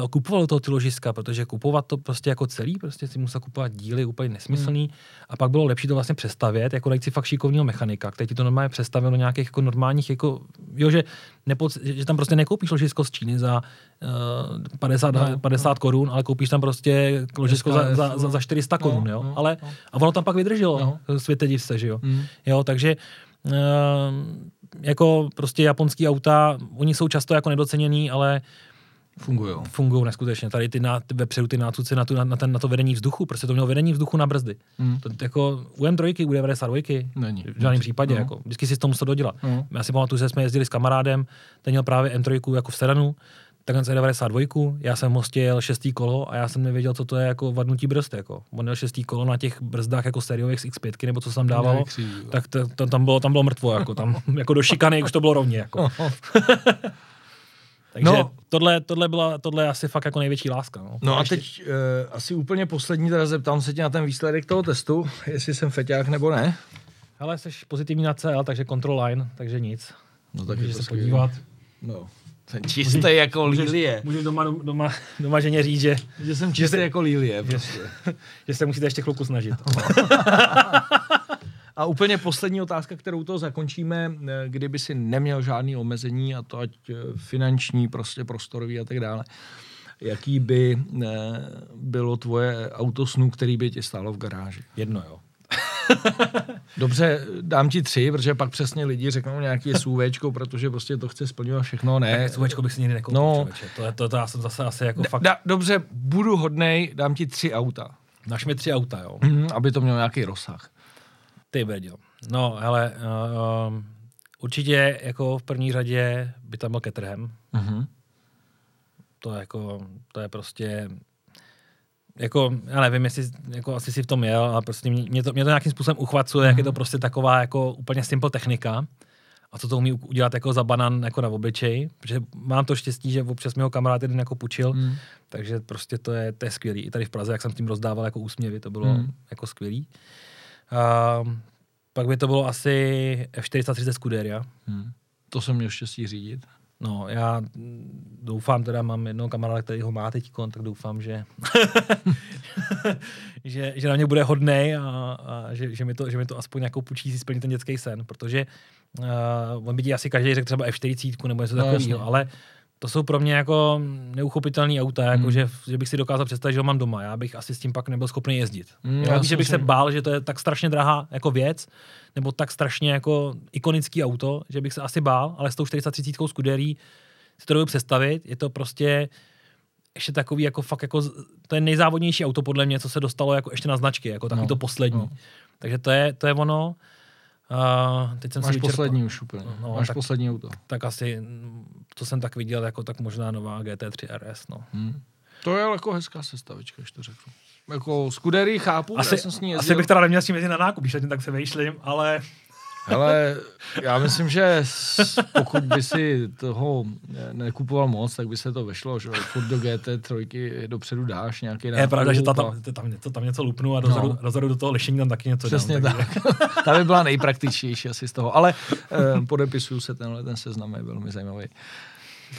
uh, kupoval toho ty ložiska, protože kupovat to prostě jako celý, prostě si musel kupovat díly úplně nesmyslný a pak bylo lepší to vlastně přestavět, jako najít si fakt šikovního mechanika, který ti to normálně přestavil do nějakých jako normálních, jako, jo, že, nepoc, že tam prostě nekoupíš ložisko z Číny za uh, 50, No, 50 korun, ale koupíš tam prostě ložisko za, SKF, za, za, za 400 no, korun, jo, no, ale no. a ono tam pak vydrželo, No. no. světe div se, že jo. Mm. Jo, takže uh, jako prostě japonský auta, oni jsou často jako nedoceněný, ale Fungují. fungují neskutečně. Tady ty na, ty vepředu ty nácuci na, tu, na, na, ten, na to vedení vzduchu, prostě to mělo vedení vzduchu na brzdy. Mm. To, jako u M3, u 92, Není. v žádném případě, No. jako, vždycky si to musel dodělat. No. Já si pamatuju, že jsme jezdili s kamarádem, ten měl právě M3 jako v sedanu, takhle E92, já jsem v Mostě jel šestý kolo a já jsem nevěděl, co to je jako vadnutí brzd. Jako. On měl šestý kolo na těch brzdách jako sériových z X5, nebo co se tam dávalo, tak to, to, tam, bylo, tam bylo mrtvo, jako, tam, jako do šikany už to bylo rovně. Jako. Takže No. tohle, tohle, byla, tohle je asi fakt jako největší láska. No, No a ještě- teď uh, asi úplně poslední, teda zeptám se tě na ten výsledek toho testu, jestli jsem feťák nebo ne. Hele, jsi pozitivní na CL, takže control line, takže nic. No tak Můžeš se podívat. No. Jsem čistý jako lílie. Můžu doma, doma, doma ženě říct, že, Že jsem čistý jako lílie. Prostě. že se musíte ještě chvilku snažit. A úplně poslední otázka, kterou to zakončíme, eh, kdyby si neměl žádný omezení, a to ať eh, finanční, prostě prostorový a tak dále. Jaký by eh, bylo tvoje auto snů, který by tě stálo v garáži? Jedno, jo. Dobře, dám ti tři, protože pak přesně lidi řeknou nějaký SUVčko, protože prostě to chce splňovat všechno, ne. SUVčko bych si nikdy nekoupil, No. to, je, to, to, já jsem zase asi jako Da, fakt... da, dobře, budu hodnej, dám ti tři auta, Naš mi tři auta, jo. mhm, aby to mělo nějaký rozsah. Ty brďo. No, hele, uh, určitě jako v první řadě by tam byl Caterham. Mhm. To je jako, to je prostě, jako, já nevím, jestli, jako asi si v tom jel, ale prostě mě, mě, to, mě to nějakým způsobem uchvacuje, jak je to prostě taková jako úplně simple technika. A co to umí udělat jako za banan jako na obličej, protože mám to štěstí, že občas mi ho kamarád jeden jako půjčil, Mm. takže prostě to je, to je skvělý. I tady v Praze, jak jsem tím rozdával jako úsměvy, to bylo Mm. jako skvělý. Um, pak by to bylo asi F430 Scuderia. Hmm. To jsem měl štěstí řídit. No, já doufám, teda mám jednoho kamaráda, který ho má teď, tak doufám, že, že, že na mě bude hodnej a, a že, že, mi to, že mi to aspoň nějakou půjčí si splní ten dětský sen, protože uh, on by ti asi každý řekl třeba F40 nebo něco No, takového, ale to jsou pro mě jako neuchopitelné auta, jako Hmm. že, že bych si dokázal představit, že ho mám doma. Já bych asi s tím pak nebyl schopný jezdit. Hmm, Mm, já já že bych se bál, že to je tak strašně drahá jako věc, nebo tak strašně jako ikonický auto, že bych se asi bál, ale s tou 430 Scuderii si to dovedu představit. Je to prostě ještě takový jako fakt jako, to je nejzávodnější auto podle mě, co se dostalo jako ještě na značky, jako takový No, to poslední. No. Takže to je, to je ono. Uh, teď jsem Máš si vyčerpal, poslední už úplně. No, Máš tak- poslední auto. tak asi, to jsem tak viděl, jako tak možná nová GT3 RS, no. Hmm. To je jako hezká sestavička, když to řeknu. Jako Scuderii chápu, Asi, já jsem s ní jezdil. asi bych teda neměl s tím jezdit na nákup, když tak se vejšlím, ale Hele, já myslím, že pokud by si toho ne- nekupoval moc, tak by se to vešlo, že furt do GT3 dopředu dáš nějaký je pravda, že ta, nákup a- tam, tam, něco, tam něco lupnu a dozadu, No. dozadu do toho lišení tam taky něco Přesně dám. tak. Ta by byla nejpraktičtější asi z toho. Ale eh, podepisuju se tenhle ten seznam, je velmi zajímavý.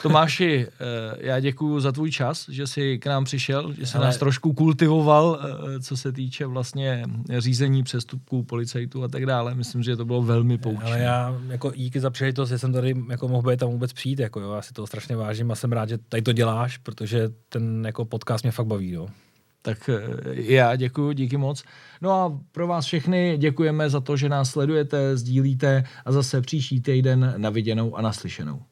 Tomáši, eh, já děkuji za tvůj čas, že jsi k nám přišel, že Ale- nás trošku kultivoval, eh, co se týče vlastně řízení přestupků, policajtů a tak dále. Myslím, že to bylo velmi poučné. Ale já jako díky za příležitost, že jsem tady jako mohl být tam vůbec přijít, jako jo, já si to strašně vážím a jsem rád, že tady to děláš, protože ten jako podcast mě fakt baví, jo. Tak eh, já děkuji, díky moc. No a pro vás všechny děkujeme za to, že nás sledujete, sdílíte a zase příští týden na viděnou a naslyšenou.